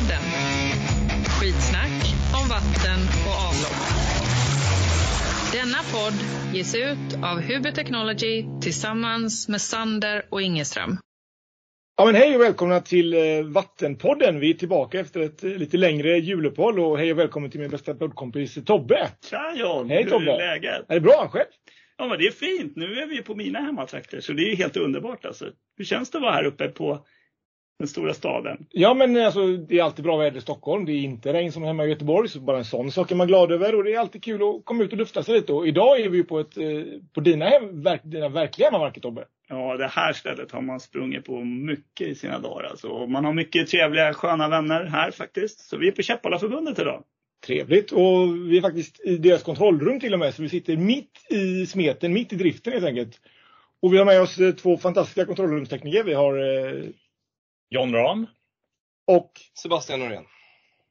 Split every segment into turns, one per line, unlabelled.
Vattenpodden. Skitsnack om vatten och avlopp. Denna podd ges ut av Huber Technology tillsammans med Sander och Ingeström.
Ja, men hej och välkomna till eh, Vattenpodden. Vi är tillbaka efter ett eh, lite längre juluppehåll och hej och välkommen till min bästa poddkompis Tobbe.
Tja John!
Hej,
Hur
Tobbe.
är läget?
Är det bra själv?
Ja men det är fint. Nu är vi på mina hemmatrakter så det är helt underbart alltså. Hur känns det att vara här uppe på den stora staden?
Ja, men alltså, det är alltid bra väder i Stockholm. Det är inte regn som hemma i Göteborg, så bara en sån sak är man glad över. Och det är alltid kul att komma ut och lufta sig lite. Och idag är vi ju på, ett, eh, på dina, hem, verk, dina verkliga hemmamarker, Tobbe.
Ja, det här stället har man sprungit på mycket i sina dagar alltså. Man har mycket trevliga, sköna vänner här faktiskt. Så vi är på Käppalaförbundet idag.
Trevligt. Och vi är faktiskt i deras kontrollrum till och med. Så vi sitter mitt i smeten, mitt i driften helt enkelt. Och vi har med oss eh, två fantastiska kontrollrumstekniker. Vi har eh,
John Ram.
och
Sebastian Norén.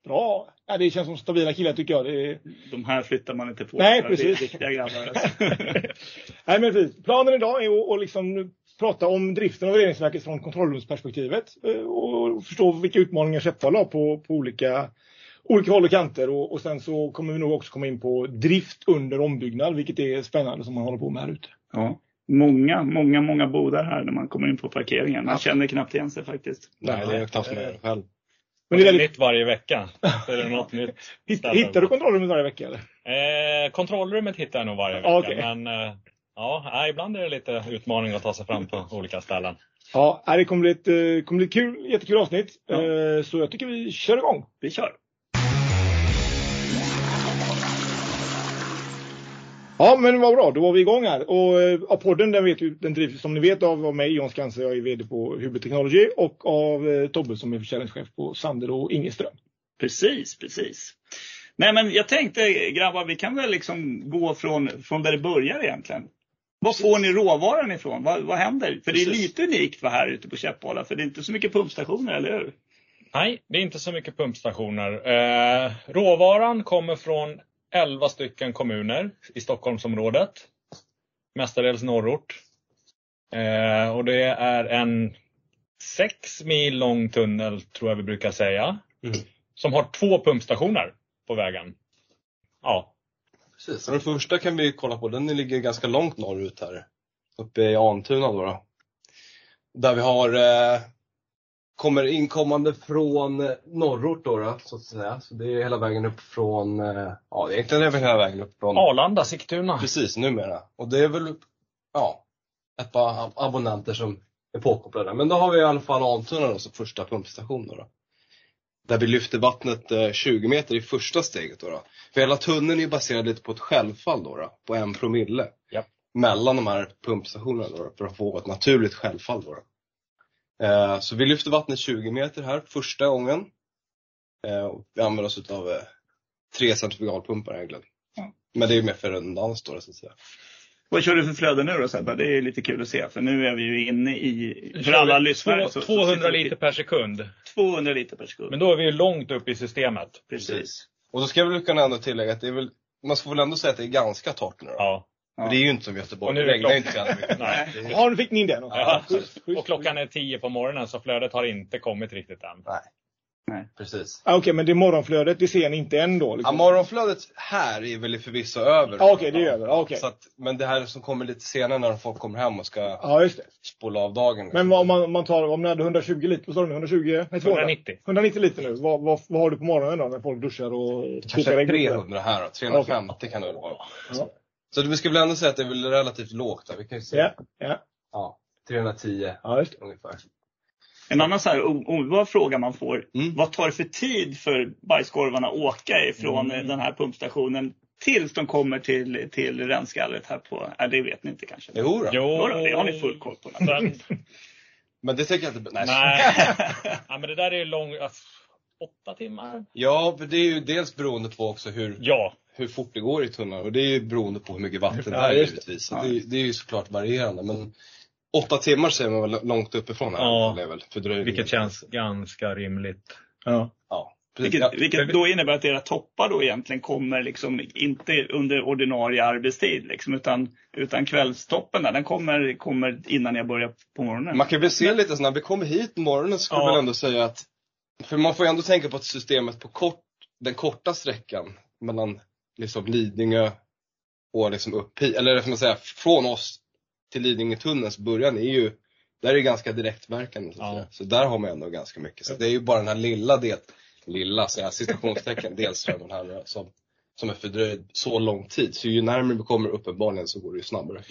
bra, ja, det känns som stabila killar tycker jag. Det är,
De här flyttar man inte på.
Nej,
Det är
precis.
riktiga grabbar alltså.
Nej, men precis. Planen idag är att, liksom prata om driften av reningsverket från kontrollrumsperspektivet eh, och förstå vilka utmaningar Käppala har på, på olika, olika håll och kanter. Och, och sen så kommer vi nog också komma in på drift under ombyggnad, vilket är spännande som man håller på med här ute.
Ja. Många, många, många bodar här när man kommer in på parkeringen. Man känner knappt igen sig faktiskt.
Nej, det är jag knappt med själv.
Men det är väldigt,
Nytt varje vecka. Så är det något nytt.
hittar du kontrollrummet varje vecka? Eller?
Eh, kontrollrummet hittar jag nog varje vecka.
Ja, okej.
Men eh, ja, ibland är det lite utmaning att ta sig fram på olika ställen.
Ja, det kommer bli ett, eh, kommer bli ett kul, jättekul avsnitt.
Ja.
Eh, Så jag tycker vi kör igång.
Vi kör!
Ja, men vad bra. Då var vi igång här. Och eh, ja, podden den, vet den drivs som ni vet av, av mig, John Skanse, jag är VD på Huber Technology och av eh, Tobbe som är försäljningschef på Sander och Ingeström.
Precis, precis. Nej men jag tänkte grabbar, vi kan väl liksom gå från, från där det börjar egentligen. Var får ni råvaran ifrån? Vad, vad händer? För det är
Precis.
lite unikt här ute på Käppala, för det är inte så mycket pumpstationer, eller hur?
Nej, det är inte så mycket pumpstationer. Eh, råvaran kommer från 11 stycken kommuner i Stockholmsområdet. Mestadels norrort. Eh, och det är en 6 mil lång tunnel, tror jag vi brukar säga.
Mm.
Som har två pumpstationer på vägen. Ja,
Precis. Den första kan vi kolla på, den ligger ganska långt norrut här. Uppe i Antuna då. då. Där vi har, eh, kommer inkommande från eh, norrort då, då, så att säga. Så det är hela vägen upp från, eh, ja egentligen är det hela vägen upp från,
Arlanda, Sigtuna.
precis numera. Och det är väl, ja, ett par ab- abonnenter som är påkopplade. Men då har vi i alla fall Antuna då som första pumpstation då. då. Där vi lyfter vattnet eh, 20 meter i första steget då. då. För hela tunneln är baserad lite på ett självfall då, då på en promille.
Japp.
Mellan de här pumpstationerna då, för att få ett naturligt självfall då. då. Eh, så vi lyfter vattnet 20 meter här första gången. Eh, och vi använder oss av eh, tre centrifugalpumpar egentligen.
Ja.
Men det är ju mer för redundans då så att säga.
Vad kör du för flöde nu då Sebbe? Det är lite kul att se, för nu är vi ju inne i, för alla lyssnare.
två-
så- så
200
sitter vi-
liter per sekund.
200 liter per sekund.
Men då är vi ju långt upp i systemet.
Precis.
Och då ska jag väl kunna ändå tillägga att det är väl, man får väl ändå säga att det är ganska torrt nu då.
Ja.
För det är ju inte som Göteborg,
Och nu är
det regnar inte
klockan.
så jävla mycket.
Nej.
Det är-
Ja, nu fick ni in den.
Ja. Och klockan är 10 på morgonen så flödet har inte kommit riktigt än.
Precis.
Ja, Okej, men det morgonflödet, det ser ni inte än då?
Ja,
Liksom.
morgonflödet här är väl förvisso över.
Ja, okej, det är över. Ja, okej.
Så att, men det här som kommer lite senare när folk kommer hem och ska
Ja, just det.
spola av dagen.
Men vad- om man, om man tar, om ni hade 120 liter, vad sa du nu? 120? Nej, 200?
190.
190 liter nu. Vad, vad, vad har du på morgonen då när folk duschar och
Kanske
kokar ägg?
300 här då, 350 kan det väl vara.
Ja.
Så vi ska väl ändå säga att det är väl relativt lågt där. Vi kan ju se.
Ja, ja,
Ja, 310
ja,
ungefär.
En annan så här omedelbar fråga man får.
Mm.
Vad tar det för tid för bajskorvarna att åka ifrån
Mm.
den här pumpstationen tills de kommer till, till rensgallret här på, nej det vet ni inte kanske?
Jo då.
Jo, då, det har ni full koll på.
Men det tänker jag inte... Nej.
nej. ja, men det där är ju lång... Alltså, åtta timmar?
Ja, för det är ju dels beroende på också hur,
Ja.
hur fort det går i tunneln. Och det är ju beroende på hur mycket vatten det är givetvis.
Ja.
det, det är ju såklart varierande. Men åtta timmar säger man väl långt uppifrån här.
Ja.
Det är väl fördröjning.
Vilket känns ganska rimligt.
Ja.
Ja.
Vilket, vilket då innebär att era toppar då egentligen kommer liksom inte under ordinarie arbetstid liksom, utan, utan kvällstoppen där, den kommer, kommer innan jag börjar på morgonen.
Man kan väl se lite så när vi kommer hit på morgonen så ska
Ja.
väl ändå säga att för man får ju ändå tänka på att systemet på kort, den korta sträckan mellan liksom Lidingö och liksom upp hit, eller får man säga från oss till Lidingötunnelns början är ju, där är det ganska direktverkande. Så,
Ja.
så där har man ändå ganska mycket. Så det är ju bara den här lilla del, lilla så här, citationstecken, delströmmen här som, som är fördröjd så lång tid. Så ju närmare vi kommer uppenbarligen så går det ju snabbare.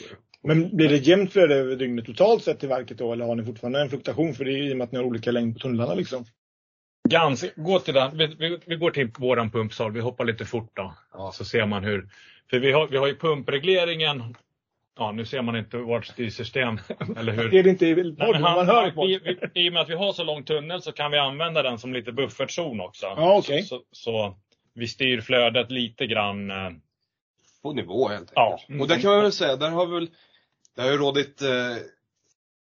Men blir det jämnt flöde över dygnet totalt sett i verket då? Eller har ni fortfarande en fluktuation? För det är i och med att ni har olika längd på tunnlarna liksom.
Ganska, gå till den. Vi, vi, vi går till våran pumpsal. Vi hoppar lite fort då.
Ja.
Så ser man hur. För vi har, vi har ju pumpregleringen. Ja, nu ser man inte vårt styrsystem. Eller hur?
Det är det inte i podden, man hör
vi,
i
vi, I och med att vi har så lång tunnel så kan vi använda den som lite buffertzon också.
Ja, okej.
så, så, så vi styr flödet lite grann. eh,
På nivå helt enkelt.
Ja.
Och där kan man väl säga, där har väl, det har ju rådit eh,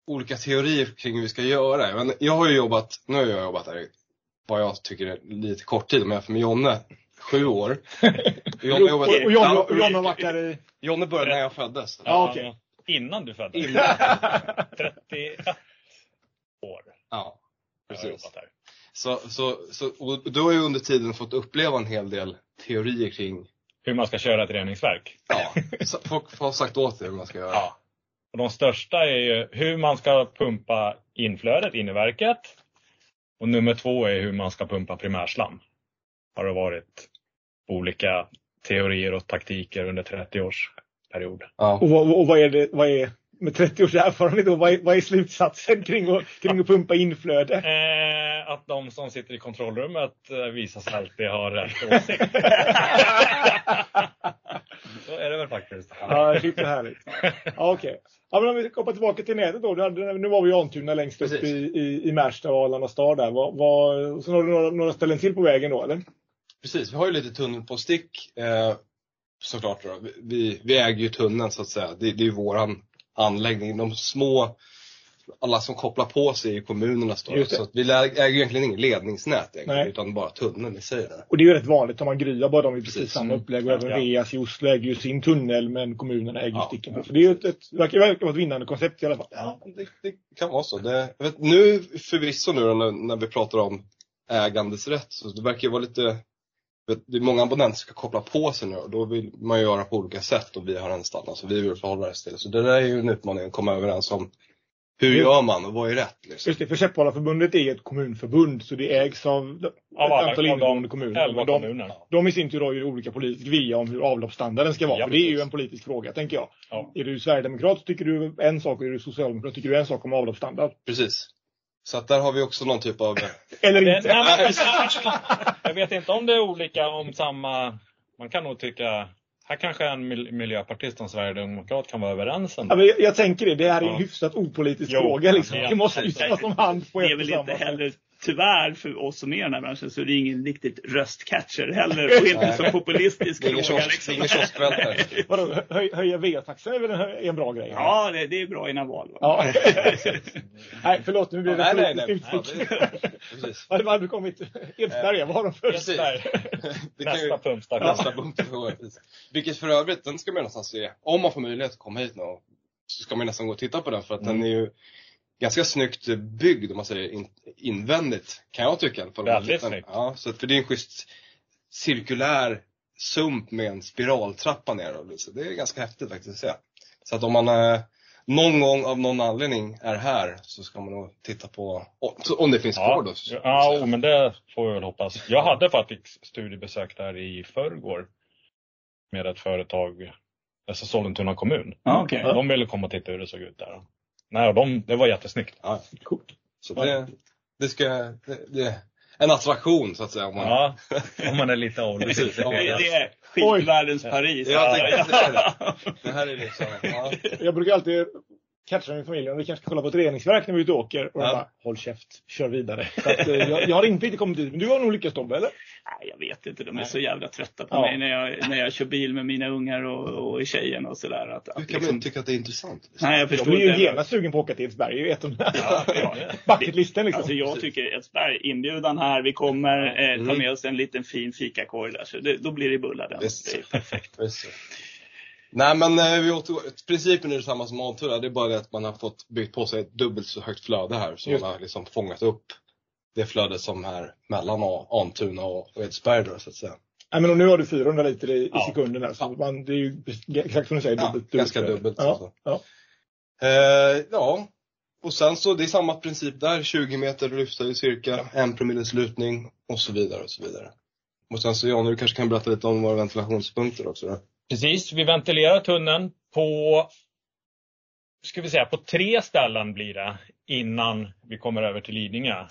olika teorier kring hur vi ska göra. Men jag har ju jobbat, nu har jag jobbat här i vad jag tycker är lite kort tid, om jag jämför med Jonne, sju år. Jonne,
Och,
jobbat,
och John, och John har varit där i...
Jonne började när jag föddes.
Ja, okej.
Innan du föddes.
Innan.
31 år
Ja, precis. Så, så, så, och du har ju under tiden fått uppleva en hel del teorier kring,
Hur man ska köra ett reningsverk.
ja, folk har sagt åt dig hur man ska göra.
Ja. Och de största är ju hur man ska pumpa inflödet in i verket. Och nummer två är hur man ska pumpa primärslam. Har det varit olika teorier och taktiker under 30 års period.
Ja.
Och, vad, och vad är det, vad är, med 30 års erfarenhet då, vad är, vad är slutsatsen kring att, kring att pumpa inflöde?
Eh, att de som sitter i kontrollrummet eh, visar sig alltid ha rätt åsikt. Så är det väl faktiskt.
Ja, shit vad härligt. Ja, okej. Ja, men om vi kopplar tillbaka till nätet då. Nu var vi i Antuna längst upp
Precis.
i, i, i Märsta och Arlanda stad där. Vad, vad, sen har du några, några ställen till på vägen då, eller?
Precis, vi har ju lite tunnel på stick. Eh, såklart då. Vi, vi äger ju tunneln så att säga. Det, det är ju våran anläggning. De små, alla som kopplar på sig i kommunerna står. Så vi äger egentligen ingen ledningsnät egentligen, utan bara tunneln i sig. Där.
Och det är ju rätt vanligt. Om man gryar bara de i precis samma
Mm.
upplägg. Och även
Ja.
Reas i Oslo äger ju sin tunnel men kommunerna äger
Ja.
sticken. Så det är ju ett, ett, verkar, verkar vara ett vinnande koncept i alla fall.
Ja, det, det kan vara så. Det, vet, nu förvisso nu när, när vi pratar om ägandesrätt, så det verkar ju vara lite det är många abonnenter som ska koppla på sig nu och då vill man göra på olika sätt och vi har en standard som vi vill förhålla oss till. Så det där är ju en utmaning att komma överens om. Hur
Mm.
gör man och vad är rätt? Liksom?
Just det, för Käppalaförbundet är ett kommunförbund så det ägs av ett
Av alla,
antal
av
inneboende
de
kommuner.
11
Men de,
kommuner.
de i sin tur har ju olika politisk vilja om hur avloppsstandarden ska vara.
Ja,
för det är ju en politisk fråga, tänker jag.
Ja.
Är du sverigedemokrat så tycker du en sak och är du socialdemokrat tycker du en sak om avloppsstandard.
Precis. Så att där har vi också någon typ av
Eller inte.
jag vet inte om det är olika om samma... Man kan nog tycka... Här kanske en mil- miljöpartist och en sverigedemokrat kan vara överens
Ja,
ändå.
men jag, jag tänker det, det här är en
Ja.
hyfsat opolitisk
Jo.
fråga. Liksom.
Ja.
Det måste ju tas om hand på
Det är
ett
väl inte heller, tyvärr för oss som är i den här branschen, så är det ingen riktigt röstcatcher heller. Och inte
Nej.
så populistisk fråga. Liksom.
Vadå, höj, höja VA-taxan är väl en, en bra grej?
Ja, det, det är bra innan val. va?
Ja. nej, förlåt, nu blir det
nej, nej,
politiskt
nej. Ja.
Ja, var aldrig kommit. Edsberga, vad har de för?
Precis.
Där. Nästa pumpstation.
Nästa punkt. precis. Vilket för övrigt, den ska man nästan se. Om man får möjlighet att komma hit nu så ska man nästan gå och titta på den för att
Mm.
den är ju ganska snyggt byggd om man säger in, invändigt. Kan jag tycka.
Väldigt snyggt.
Ja, så att, för det är en schysst cirkulär sump med en spiraltrappa ner. Så det är ganska häftigt faktiskt att se. Så att om man eh, någon gång av någon anledning är här så ska man nog titta på, om- så- det finns kvar
Ja,
då. så-
ja oh, men det får vi väl hoppas. Jag hade faktiskt studiebesök där i förrgår. Med ett företag, alltså Sollentuna kommun.
Ja, okej.
De ville komma och titta hur det såg ut där. Nej, och de, det var jättesnyggt.
Ja,
Coolt.
så det, det ska, det, det, en attraktion så att säga. Om man,
Ja, om man är lite
ja.
Det, det är skitvärldens Paris.
Ja, det. Det här är liksom, ja.
Jag brukar alltid catcha min familj om vi kanske ska kolla på ett reningsverk när vi är ute och åker. Och de
Ja.
bara, håll käft, kör vidare. Så att, eh, jag, jag har inte riktigt kommit dit, men du har nog lyckats Tobbe, eller?
Nej, jag vet inte. De är så jävla trötta på
Ja.
mig när jag, när jag kör bil med mina ungar och, och tjejen och sådär. Att,
Hur
att
kan man inte tycka att det är intressant?
Nej, jag förstår
blir ju
inte.
genast sugen på att åka till Edsberg. Det är av de
Ja, ja.
bucketlisten liksom.
Alltså jag tycker Edsberg, inbjudan här, vi kommer, eh, ta
Mm.
med oss en liten fin fikakorg där. Så det, då blir det bullar den.
Visst.
Det är perfekt.
Visst. Nej men eh, vi återgår, principen är detsamma som Altura, det är bara det att man har fått byggt på sig ett dubbelt så högt flöde här
Just
man har liksom fångat upp det flödet som är mellan Antuna och Edsberg då, så att säga.
Nej, men och nu har du 400 liter i,
Ja.
i sekunden här, så man, det är ju exakt som du säger.
Ja,
dubbelt,
ganska
flöde.
dubbelt,
Ja,
alltså.
ja.
Eh, ja, och sen så det är samma princip där. 20 meter lyfta i cirka, en promille slutning och så vidare och så vidare. Och sen så Jan, du kanske kan berätta lite om våra ventilationspunkter också då?
Precis, vi ventilerar tunneln på, ska vi säga, på tre ställen blir det innan vi kommer över till Lidingö.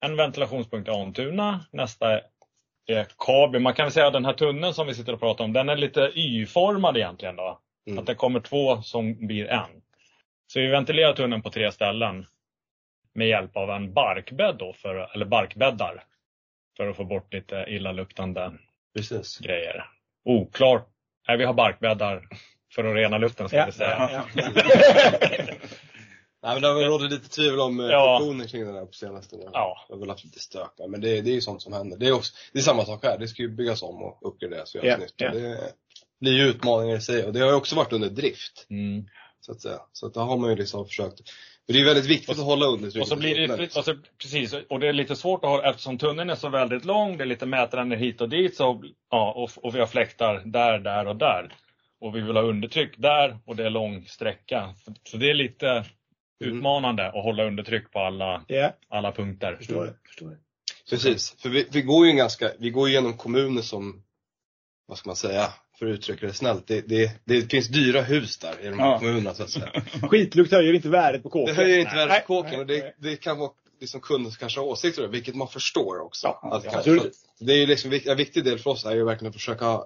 En ventilationspunkt är Antuna, nästa är Kaby. Man kan säga att den här tunneln som vi sitter och pratar om, den är lite Y-formad egentligen då.
Mm.
Att det kommer två som blir en. Så vi ventilerar tunneln på tre ställen med hjälp av en barkbädd då, för, eller barkbäddar. För att få bort lite illaluktande
Precis.
grejer. Oklart. Nej, vi har barkbäddar för att rena luften ska
Ja,
vi säga.
ja,
Nej men det har väl rått lite tvivel om eh,
Ja.
funktionen kring den här på senaste.
Ja.
Det har väl haft lite stök där, men det, det är ju sånt som händer. Det är, också, det är samma sak här, det ska ju byggas om och uppgraderas och göras
Ja,
nytt.
ja.
Det blir ju utmaningar i sig och det har ju också varit under drift.
Mm.
Så att säga. Så att där har man ju liksom försökt. Men det är väldigt viktigt
Och så-
att hålla undertrycket.
Och så blir det, och så, precis, och det är lite svårt att ha, eftersom tunneln är så väldigt lång, det är lite mätande hit och dit, så, ja, och, och vi har fläktar där, där och där. Och vi vill ha undertryck där och det är lång sträcka. Så det är lite utmanande att hålla undertryck på alla,
ja,
alla punkter.
förstår det. Förstår det.
Precis, för vi, vi går ju en ganska, vi går igenom kommuner som, vad ska man säga, för att uttrycka det snällt, det, det, det finns dyra hus där i de här
Ja.
kommunerna så att säga.
Skitlukt höjer inte värdet på
Det
kåken.
höjer inte
Nej,
värdet på kåken
nej,
och det, det kan vara liksom kunden som kanske har åsikter det, vilket man förstår också.
Ja,
att
ja,
kanske, det är ju liksom, en viktig del för oss är ju verkligen att försöka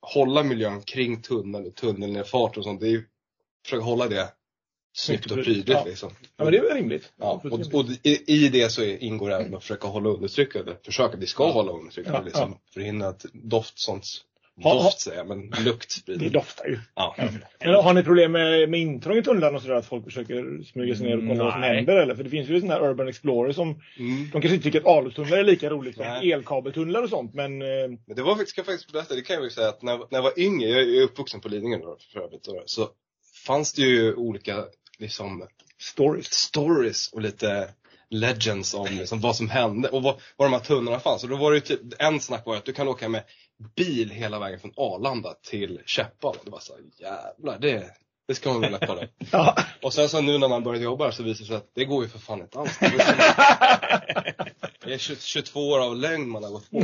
hålla miljön kring tunneln och tunnelnedfart och sånt. Det är ju, försöka hålla det snyggt och prydligt
Ja.
liksom.
Ja, men det är väl rimligt.
Ja, och, och i, i det så ingår även att försöka hålla undertrycket. Försöka, vi ska hålla undertrycket. Liksom, Förhindra att doft, sånt,
Ha-
doft säger jag, men lukt
Det
sprider.
doftar ju.
Ja.
Men har ni problem med, med intrång i tunnlarna och sådär? Att folk försöker smyga sig ner och kolla vad som händer? Eller? För det finns ju sådana här Urban Explorer som,
Mm.
de kanske inte tycker att alustunnlar är lika roligt som
Nej.
elkabeltunnlar och sånt. Men eh,
Men det var faktiskt, ska jag faktiskt berätta, det kan jag väl säga att när, när jag var yngre, jag är uppvuxen på Lidingö då, för övrigt, så fanns det ju olika liksom
stories.
stories och lite legends om liksom, vad som hände och var, var de här tunnlarna fanns. Och då var det ju typ, en snack var att du kan åka med bil hela vägen från Arlanda till Käppal. Det var så jävlar, det, det ska man vilja kolla.
Ja.
Och sen så nu när man började jobba så visar det sig att det går ju för fan inte alls. Det är 20, 22 år av lögn man har gått på.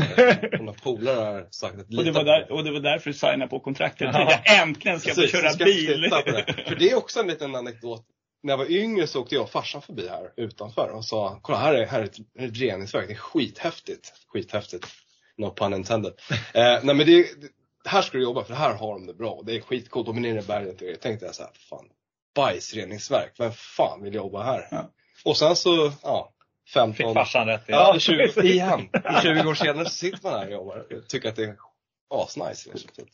Mina polare har sagt att
Och det, var
på
där, och det var därför du signade på kontraktet. Jag äntligen ska få
Precis,
köra
jag ska
bil.
det. För det är också en liten anekdot. När jag var yngre så åkte jag och farsan förbi här utanför och sa, kolla här är, här är ett, ett reningsverk, det är skithäftigt. Skithäftigt. No pun intended. Eh, nej men det, det, här ska du jobba för här har de det bra. Det är skitcoolt, de är nere i berget och det. tänkte jag så här, fan, bajsreningsverk, vem fan vill jobba här?
Ja.
Och sen så, ja, 15
Fick farsan rätt i
Ja, 20, igen. 20 år senare så sitter man här och jobbar. Jag tycker att det är asnice. Liksom.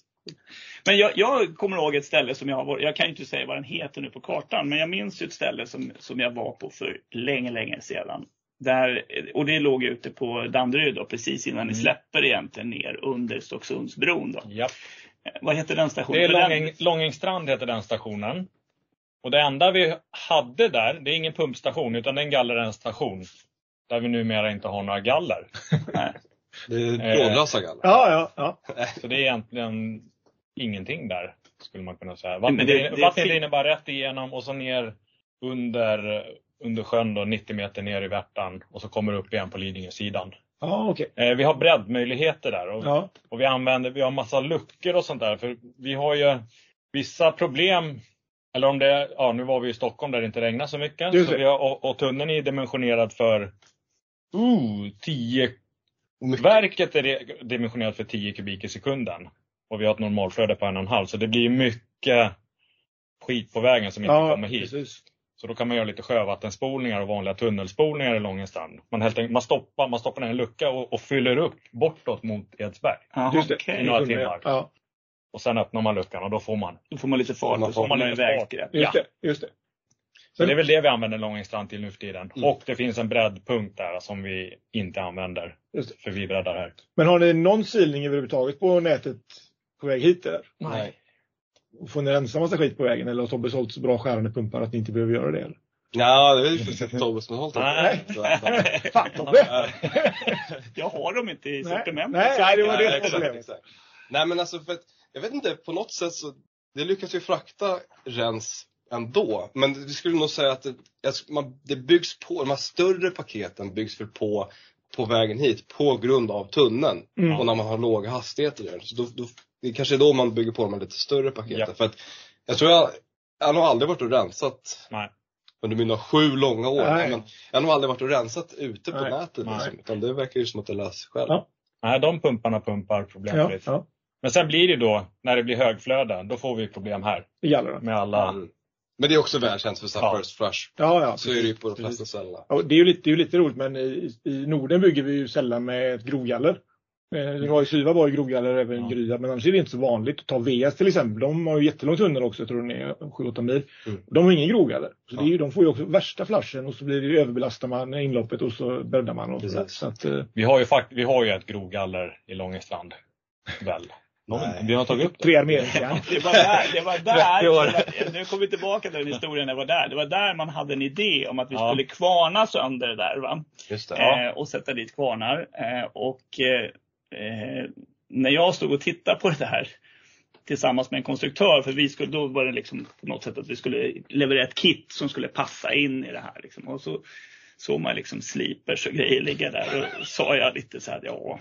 Men jag, jag kommer ihåg ett ställe som jag har varit, jag kan ju inte säga vad den heter nu på kartan, men jag minns ju ett ställe som, som jag var på för länge, länge sedan. Där, och det låg ute på Danderyd då, precis innan ni
Mm.
släpper egentligen ner under Stocksundsbron. Då.
Japp.
Eh, Vad heter den stationen?
Det är Långäng, Långängstrand heter den stationen. Och det enda vi hade där, det är ingen pumpstation utan det är en gallerenstation. Där vi numera inte har några galler.
Nej.
Det är
Eh.
trådlösa galler.
Ja, ja, ja.
Så det är egentligen ingenting där, skulle man kunna säga. Vattnet,
det- det är
vattnet rinner bara rätt igenom och så ner under, under sjön då, 90 meter ner i Värtan. Och så kommer det upp igen på Lidingö-sidan.
Ja, okej.
Eh, vi har breddmöjligheter där. Och,
Ja.
och vi använder, vi har massa luckor och sånt där. För vi har ju vissa problem. Eller om det ja nu var vi i Stockholm där det inte regnar så mycket.
Just
Så vi har, och, och tunneln är dimensionerad för uh, 10
Mycket.
Verket är dimensionerat för 10 kubik i sekunden. Och vi har ett normalflöde på en och en halv. Så det blir mycket skit på vägen som inte
ja
kommer hit.
precis.
Så då kan man göra lite sjövattenspolningar och vanliga tunnelspolningar i Långenstrand. Man, helt enkelt, man, stoppar, man stoppar ner en lucka och, och fyller upp bortåt mot Edsberg.
Jaha,
Just det.
I några timmar.
Ja,
Och sen öppnar man luckan och då får man.
Då får man lite fart
Man
och
får-
man
lite
vägskräp.
just
Ja.
det. Just det.
Så det är väl det vi använder Långenstrand till nu för tiden.
Mm.
Och det finns en breddpunkt där som vi inte använder.
Just det.
För vi breddar här.
Men har ni någon silning överhuvudtaget på nätet på väg hit? Eller?
Nej.
Och Får ni rensa massa skit på vägen? Eller har Tobbe sålt så bra skärande pumpar att ni inte behöver göra det? Eller?
Ja, det är ju inte Tobbe som har hållit
Nej.
det.
Fan Tobbe!
Jag har dem inte i sortimentet.
nej, nej, det var det problemet.
Nej men alltså för att, jag vet inte, på något sätt så, det lyckas ju frakta rens ändå. Men vi skulle nog säga att det, man, det byggs på, de här större paketen byggs väl på på vägen hit på grund av tunneln.
Mm.
Och när man har låga hastigheter. Så då, då, det är kanske är då man bygger på de lite större paketen.
Ja.
För att jag tror jag, jag har nog aldrig varit och rensat
Nej.
under mina sju långa år.
Nej.
Men jag har nog aldrig varit och rensat ute på
Nej.
nätet. Liksom, utan det verkar ju som att det löser sig själv.
Ja.
Nej, de pumparna pumpar
Ja,
problemfritt.
ja.
Men sen blir det då, när det blir högflöde, då får vi problem här.
Det gäller det.
Med alla...
Mm. Men det är också välkänt för
Ja.
first flush.
Ja, ja.
Så är det ju på de
precis.
flesta ställena.
Ja, det är ju lite, det är ju lite roligt, men i, i Norden bygger vi ju sällan med ett grovgaller. Eh, Det var ju Syva var ju grovgaller även
Ja.
Gryda, men annars är det inte så vanligt. Ta VS till exempel, de har ju jättelång tunnel också, jag tror den är 7-8 mil.
Mm.
De har ingen grovgaller. Så
Ja.
det är ju, de får ju också värsta flashen och så blir det ju överbelastar man inloppet och så bäddar man. Och så, att, eh,
Vi har ju fakt- vi har ju ett grovgaller i Långestrand. Väl? Någon, vi har tagit upp det.
tre armeringsjärn.
Det var där, det var
30
där,
år.
det var, nu kommer vi tillbaka till den historien, det var där. Det var där man hade en idé om att vi
Ja.
skulle kvarna sönder det där. Va?
Just det.
Ja.
eh, och sätta dit kvarnar. Eh, och eh, eh, när jag stod och tittade på det här tillsammans med en konstruktör, för vi skulle, då var det liksom på något sätt att vi skulle leverera ett kit som skulle passa in i det här. Liksom. Och så såg man liksom slipers och grejer ligga där och sa jag lite så här, ja,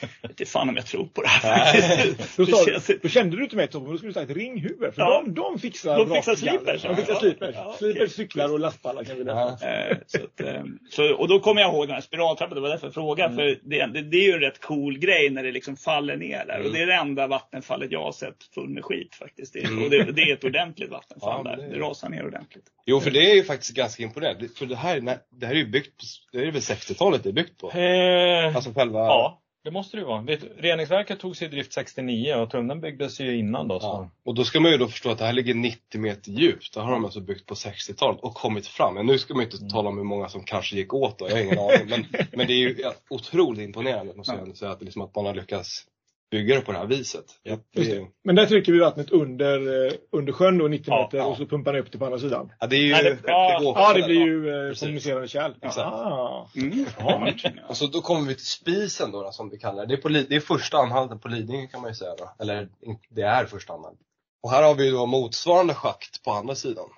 jag vet inte fan om jag tror på det här.
Då,
Det
sa,
känns-
då kände du till mig Tobbe, då skulle du sagt ringhuvud. För
Ja.
de, de fixar
De fixar slipers,
De fixar
ja.
slipers.
Ja,
slipers, cyklar och lastpallar kan vi
Ja.
läsa.
Eh, så att, eh, så, och då kommer jag ihåg den här spiraltrappan, det var därför jag frågade. För det, det, det är ju en rätt cool grej när det liksom faller ner där.
Mm.
Och det är det enda vattenfallet jag har sett full med skit faktiskt. Det,
Mm.
och det, det är ett ordentligt vattenfall
Ja,
där.
det
rasar ner ordentligt.
Jo, för det är ju faktiskt ganska imponerande. För det här, det här är ju byggt på, det är väl 60-talet det är byggt på?
Eh,
Alltså själva...
ja, det måste det ju vara. Reningsverket togs i drift 69 och tunneln byggdes ju innan då. Så.
Ja. Och då ska man ju då förstå att det här ligger 90 meter djupt. Det har de alltså byggt på 60-talet och kommit fram. Men nu ska man ju inte tala om hur många som kanske gick åt då. Jag har ingen aning. Men, men det är ju otroligt imponerande måste jag säga. Att, liksom, att man har lyckats bygga det på det här viset.
Ja,
det.
Men där trycker vi vattnet under, eh, under sjön då, 90
Ja,
meter
ja.
och så pumpar ni upp det på andra sidan.
ja, det är ju...
Nej, det- ja,
det blir ju eh, kommunicerande kärl.
Exakt.
Ah.
Mm.
Ja.
Och så då kommer vi till spisen då, då som vi kallar det. Det är, på, det är första anhalten på Lidingö kan man ju säga då. Eller det är första anhalten. Och här har vi då motsvarande schakt på andra sidan.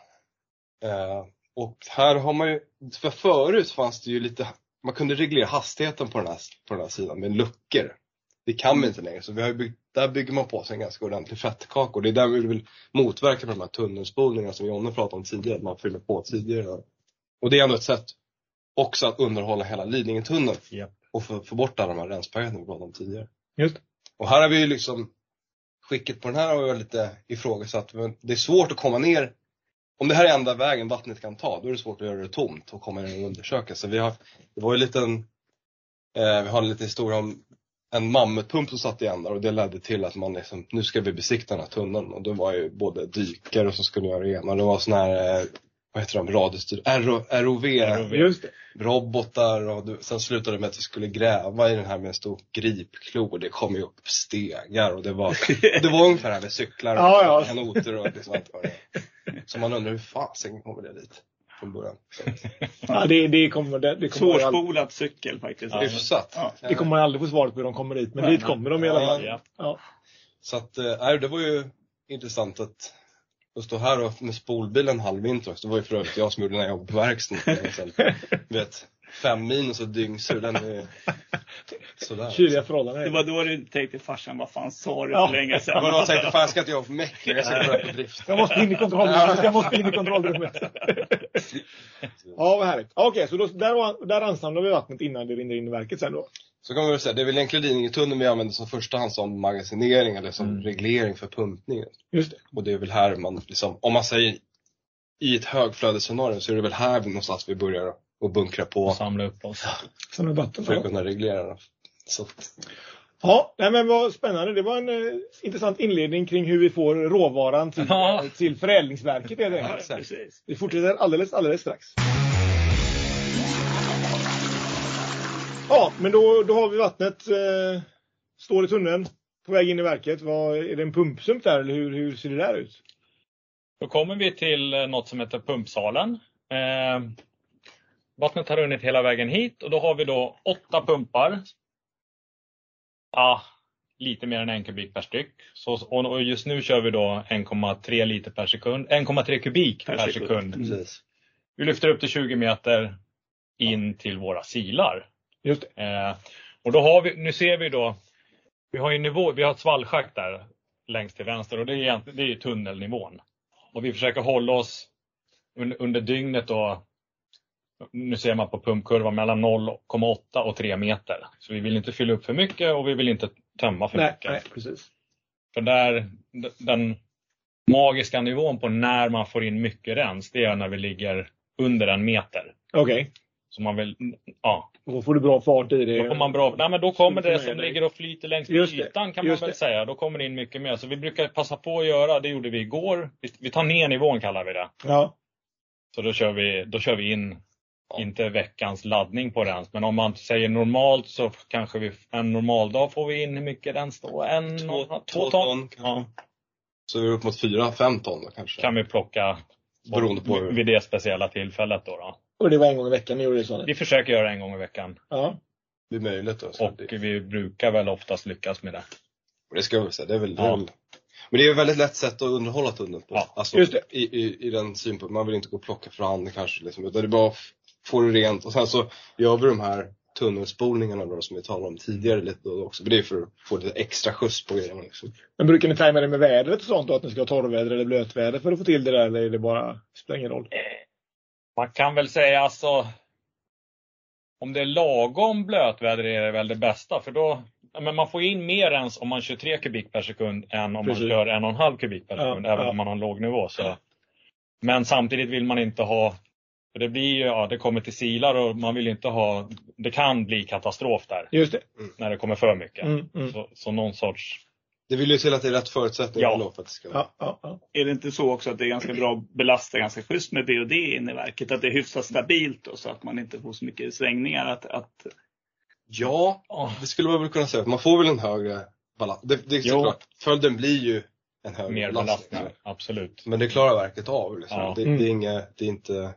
Eh, och här har man ju, för förut fanns det ju lite, man kunde reglera hastigheten på den här, på den här sidan med luckor. Det kan vi inte längre. Så vi har byggt, där bygger man på sig en ganska ordentlig fettkaka. Och det är där vi vill motverka de här tunnelspolningarna som Jonne pratade om tidigare. Att man fyller på tidigare. Och det är ändå ett sätt också att underhålla hela Lidingötunneln
Japp.
och få, få bort alla de här renspaketen vi pratade om tidigare.
Just.
Och här har vi ju liksom, skicket på den här har vi lite ifrågasatt. Men det är svårt att komma ner, om det här är enda vägen vattnet kan ta, då är det svårt att göra det tomt och komma ner och undersöka. Så vi har, det var ju en liten, eh, vi har en liten historia om en mammutpump som satt igen där och det ledde till att man liksom, nu ska vi besikta den här tunneln. Och det var ju både dykare som skulle göra det ena det var sån här, eh, vad heter de, radiostyr, RO, ROV,
ROV.
Robotar och du, sen slutade det med att vi skulle gräva i den här med en stor gripklo och det kom ju upp stegar och det var, det var ungefär det här med cyklar och
Ja, ja.
kanoter och liksom allt vad det. Så man undrar hur fasen kommer det dit från början. Så,
Ja, det, det kommer, det, det kommer
Svårspolad cykel faktiskt.
hyfsat.
Ja.
det kommer man aldrig få svaret på hur de kommer dit, men
Nej,
dit kommer de i alla
Ja,
fall.
ja.
Ja.
Så att, eh, nej, det var ju intressant att att stå här och med spolbilen halv vinter också. Det var ju för övrigt jag som gjorde den här jobbet på verkstaden. Vet, fem minus och dyngsur, den är sådär.
Kyliga förhållanden.
Det var då du tänkte farsan, vad fan sa du
Ja.
för länge
Jag
sedan?
var då och tänkte, fan jag ska inte jobba för Meck, jag ska börja på drift.
Jag måste in i kontrollrummet. Jag måste in i kontrollrummet. Ja, vad härligt. Okej, så då, där, där ansamlar vi vattnet innan det rinner in i verket sen då?
Så kan man väl säga, det är väl egentligen Lidingötunneln vi använder som första hand som magasinering eller som
Mm.
reglering för pumpningen.
Just det.
Och det är väl här man, liksom, om man säger i ett högflödesscenario så är det väl här någonstans vi börjar att bunkra på
Och samla upp oss.
Är vatten.
för att
Ja,
kunna reglera det. Så, att-
ja nej, men vad spännande. Det var en eh, intressant inledning kring hur vi får råvaran till,
Ja.
till förädlingsverket. Helt
Ja.
Vi fortsätter alldeles, alldeles strax. Ja, men då, då har vi vattnet. Eh, står i tunneln på väg in i verket. Vad, är det en pumpsump där eller hur, hur ser det där ut?
Då kommer vi till eh, något som heter pumpsalen. Eh, vattnet har runnit hela vägen hit och då har vi då åtta pumpar. Ja, lite mer än en kubik per styck. Så, och just nu kör vi då 1,3 liter per sekund, 1,3 kubik per,
Per
sekund.
sekund.
Precis.
Vi lyfter upp till 20 meter in till våra silar.
Just det.
Eh, och då har vi, nu ser vi då, vi har ju nivå, vi har ett svallschakt där längst till vänster och det är, det är tunnelnivån. Och vi försöker hålla oss under, under dygnet då, nu ser man på pumpkurvan mellan 0,8 och 3 meter. Så vi vill inte fylla upp för mycket och vi vill inte tömma för
Nej,
mycket.
nej, precis.
För där, den magiska nivån på när man får in mycket rens, det är när vi ligger under en meter.
Okej.
Så man vill, ja,
Då får du bra fart i det.
då får man bra, nej men då kommer det som
dig.
ligger och flyter längs med
Just
ytan kan man väl
det.
säga. Då kommer det in mycket mer. Så vi brukar passa på att göra, det gjorde vi igår. Vi, vi tar ner nivån kallar vi det.
Ja.
Så då kör vi, då kör vi in,
Ja.
inte veckans laddning på rens. Men om man säger normalt så kanske vi, en normal dag får vi in hur mycket rens då? En,
Två,
två,
två
ton?
ton.
Ja,
Så vi är upp mot fyra, fem ton då kanske.
kan vi plocka
Beroende på hur-
vid det speciella tillfället då, då.
Och det var en gång i veckan ni gjorde det så?
Vi försöker göra det en gång i veckan.
Ja.
Det är möjligt då.
Och
det,
vi brukar väl oftast lyckas med det.
det ska jag väl säga. Det är väl,
Ja.
väl, men det är ett väldigt lätt sätt att underhålla tunneln på.
Ja,
alltså,
just det.
I, i, I den synpunkten. Man vill inte gå och plocka för hand kanske. Liksom, utan det är bara att få det rent. Och sen så gör vi de här tunnelspolningarna då, som vi talade om tidigare lite då också. Men det är för att få lite extra skjuts på grejerna. Liksom.
Men brukar ni tajma det med vädret och sånt då? Att ni ska ha torrväder eller blötväder för att få till det där? Eller är det bara, spelar ingen roll?
Man kan väl säga alltså om det är lagom blötväder är det väl det bästa för då ja, men man får in mer ens om man kör 3 kubik per sekund än om
Precis.
man kör 1,5 kubik per
Ja,
sekund även
ja.
om man har en låg nivå. Så. Men samtidigt vill man inte ha för det blir ju, ja det kommer till silar och man vill inte ha, det kan bli katastrof där
Just det.
när det kommer för mycket.
Mm, mm.
Så, så någon sorts,
Det vill ju till att det är rätt förutsättningar
Ja.
för att det ska
Ja, ja, ja.
Är det inte så också att det är ganska bra att belasta ganska schysst med BOD in i verket? Att det är hyfsat stabilt då, så att man inte får så mycket svängningar? Att, att,
Ja, det skulle man väl kunna säga. Man får väl en högre balans. Det, det är såklart. Följden blir ju en högre
mer
belastning.
belastning. Absolut.
Men det klarar verket av. Liksom.
Ja.
Det,
Mm.
det, är inget, det är inte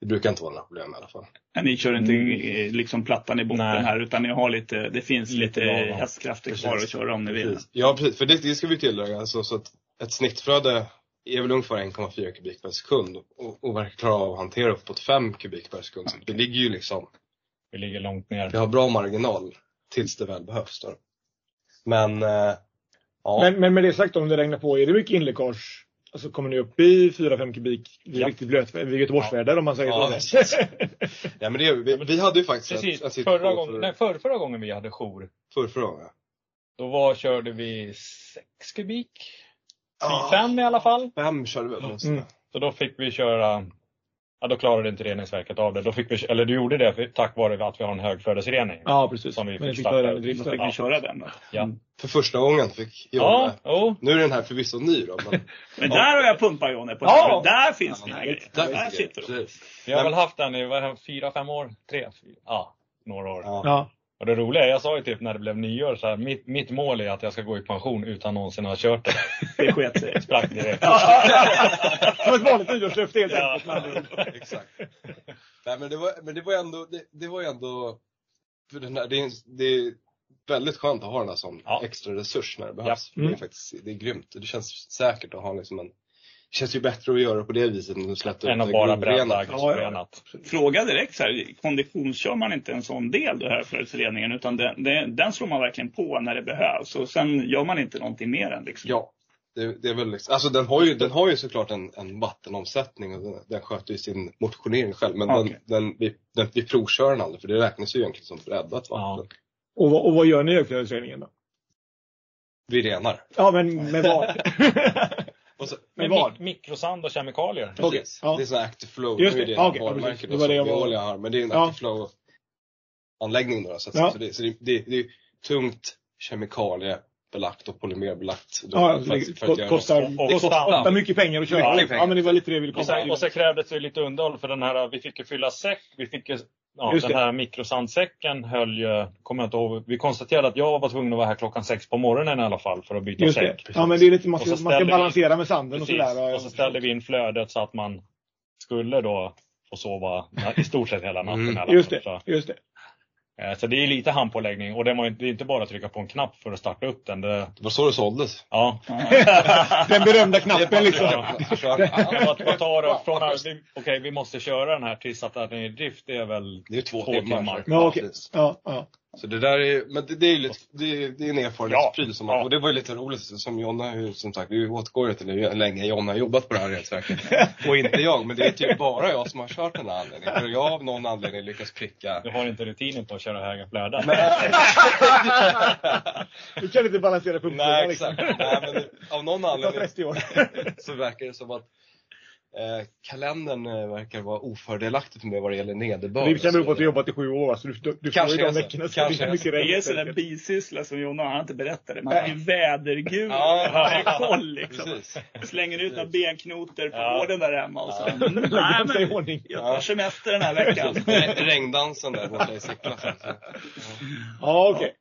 det brukar inte vara några problem i alla fall.
nej, ni kör inte
Mm.
liksom plattan i botten
Nej.
här utan ni har lite, det finns
Lite
lite, hästkrafter
Precis.
kvar att köra om ni vill.
Precis. Ja, precis. För det, det ska vi tillägga. Alltså, så att ett snittflöde är väl ungefär 1,4 kubik per sekund. Och, och verkar klara av att hantera uppåt 5 kubik per sekund. Så det ligger ju liksom,
Vi ligger långt ner.
vi har bra marginal tills det väl behövs. Då. Men, eh, ja.
Men, men med det sagt, om det regnar på, är det mycket inläckage? Alltså kommer ni upp i 4-5 kubik vid
Ja.
riktigt blötväder, vid Göteborgsväder om man säger
Ja,
så?
ja, men det, vi, vi hade ju faktiskt
Precis,
en situation
förra, gången,
för,
nej, för, förra gången vi hade jour,
för, förra gången.
då var, körde vi 6 kubik.
Ja.
Fem i alla fall.
Fem körde vi åtminstone.
Mm.
Så då fick vi köra, ja då klarade inte reningsverket av det. Då fick vi, eller du gjorde det för, tack vare att vi har en högflödesrening.
Ja, precis.
Som vi fick starta
Då
fick
Ja.
vi köra den då.
Ja.
Mm.
För första gången fick jag
Ja,
det.
jo.
Nu är den här förvisso ny då. Men
Men där har jag pumpat Jonny på
Ja.
Där finns
Ja,
grejer.
där
Där,
det
sitter.
Precis.
Vi har väl haft den i det, fyra, fem år? Tre? Fyra, ja, några år.
Ja.
Och det roliga är, jag sa ju typ när det blev nyår, så här, mitt, mitt mål är att jag ska gå i pension utan någonsin ha kört det.
Det sket sig.
Sprack direkt.
Som ett vanligt nyårslöfte helt enkelt.
Exakt. Nej, men det var, men det var ändå, det, det var ju ändå, för den här, det, är, det är väldigt skönt att ha den här som
Ja.
extra resurs när det behövs.
Mm.
Det är faktiskt, det är grymt. Det känns säkert att ha liksom en, känns ju bättre att göra på det viset än att släppa
Än
ut
att
det
bara
grovrenat.
bredda
Ja, ja.
grenat.
Fråga direkt så här, konditionskör man inte en sån del då här för föreningen utan den, den, den slår man verkligen på när det behövs och sen gör man inte någonting mer än liksom.
Ja. Det, det är väl liksom, alltså den har ju, den har ju såklart en, en vattenomsättning och den, den sköter ju sin motionering själv. Men
Okej.
den, den, vi, den, vi provkör den aldrig för det räknas ju egentligen som breddat
Ja.
vatten.
Och, vad- och vad gör ni i högflödesreningen då?
Vi renar.
Ja, men med vad?
Och så,
med vad?
mik- mikrosand och kemikalier.
Precis.
ja.
Det är här active flow.
Just
Nu är
det.
det
Ja, ja, Det var det jag
har. Men det är en
Ja.
active flow anläggning då. Så, att,
Ja.
så, det, så det, det, det är tungt kemikaliebelagt och polymerbelagt. Då,
Ja,
för att- för att
det kostar,
Och- och
kostar,
standard.
kostar mycket pengar att köra. Ja,
pengar.
men det var lite det vi ville
Och
komma
sen,
till.
och sen krävdes det lite underhåll för den här, vi fick ju fylla säck, vi fick ju, ja,
Just
den
det.
här mikrosandsäcken höll ju, kommer jag inte ihåg, vi konstaterade att jag var tvungen att vara här klockan sex på morgonen i alla fall för att byta
Just det.
säck.
Ja, men det är lite, man
Och
ska,
så
man ska balansera med sanden och
Precis.
sådär.
Och så ställde vi in flödet så att man skulle då får sova i stort sett hela natten.
Mm.
hela
Just det, just det.
Eh, så det är lite handpåläggning och det är inte bara att trycka på en knapp för att starta upp den. Det,
Det var så det såldes.
ja,
Den berömda knappen liksom.
Vad, tar det från okej, vi måste köra den här tills att den är i drift, det är väl
Det är två,
Två
timmar.
timmar.
Ja,
precis.
Ja, ja.
Så det där är, men det, det är ju lite, det är, det är en erfarenhetspryl som man,
Ja.
och det var ju lite roligt som Jonna som sagt, vi återgår ju till hur länge Jonna har jobbat på det här reningsverket. och inte jag, men det är typ bara jag som har kört den här anläggningen. För jag av någon anledning lyckats pricka.
Du har inte rutinen på att köra höga flöden.
Du kan inte balansera pumpfrågan
Nej
liksom.
exakt. Nej, men det, av någon anledning
30 år.
så verkar det som att eh, kalendern eh, verkar vara ofördelaktig för mig vad det gäller nederbörd.
Det kan bero på att du jobbat i sju år, så du, du, du får
Kanske
ju de
är så.
veckorna.
Kanske
det är
är
mycket
så.
Det är sån där bisyssla som Jonna han inte berättade. Man har ju vädergud.
Ja.
Man har koll liksom.
Precis.
Slänger ut några benknotor på
Ja.
gården där hemma och så.
Ja.
Mm, Nej,
sig i
men
ordning.
jag tar semester den här veckan.
Re- Regndansen där borta i Sickla.
Ja, okej.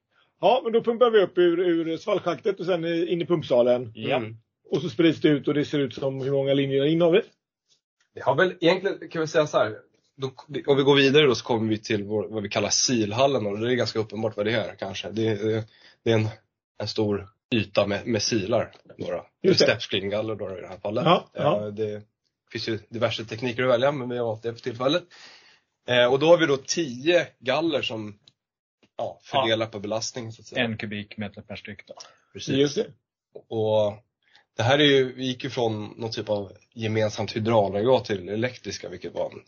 Ja, men då pumpar vi upp ur, ur svallschaktet och sen in i pumpsalen.
Ja.
Mm.
Och så sprids det ut och det ser ut som hur många linjer in har vi?
Vi har väl egentligen, kan vi säga så här. Då, om vi går vidare då så kommer vi till vår, vad vi kallar silhallen och det är ganska uppenbart vad det är kanske. Det, det, det är en, en stor yta med, med silar. Några.
Just det.
Steppscreengaller då i det här fallet.
Ja, ja.
Eh, Det finns ju diverse tekniker att välja men vi har valt det för tillfället. Eh, och då har vi då 10 galler som ja, fördelar på belastning så att säga.
En kubikmeter per styck då.
Precis.
Just det.
Och det här är ju, vi gick ju från någon typ av gemensamt hydraulaggregat till elektriska vilket var en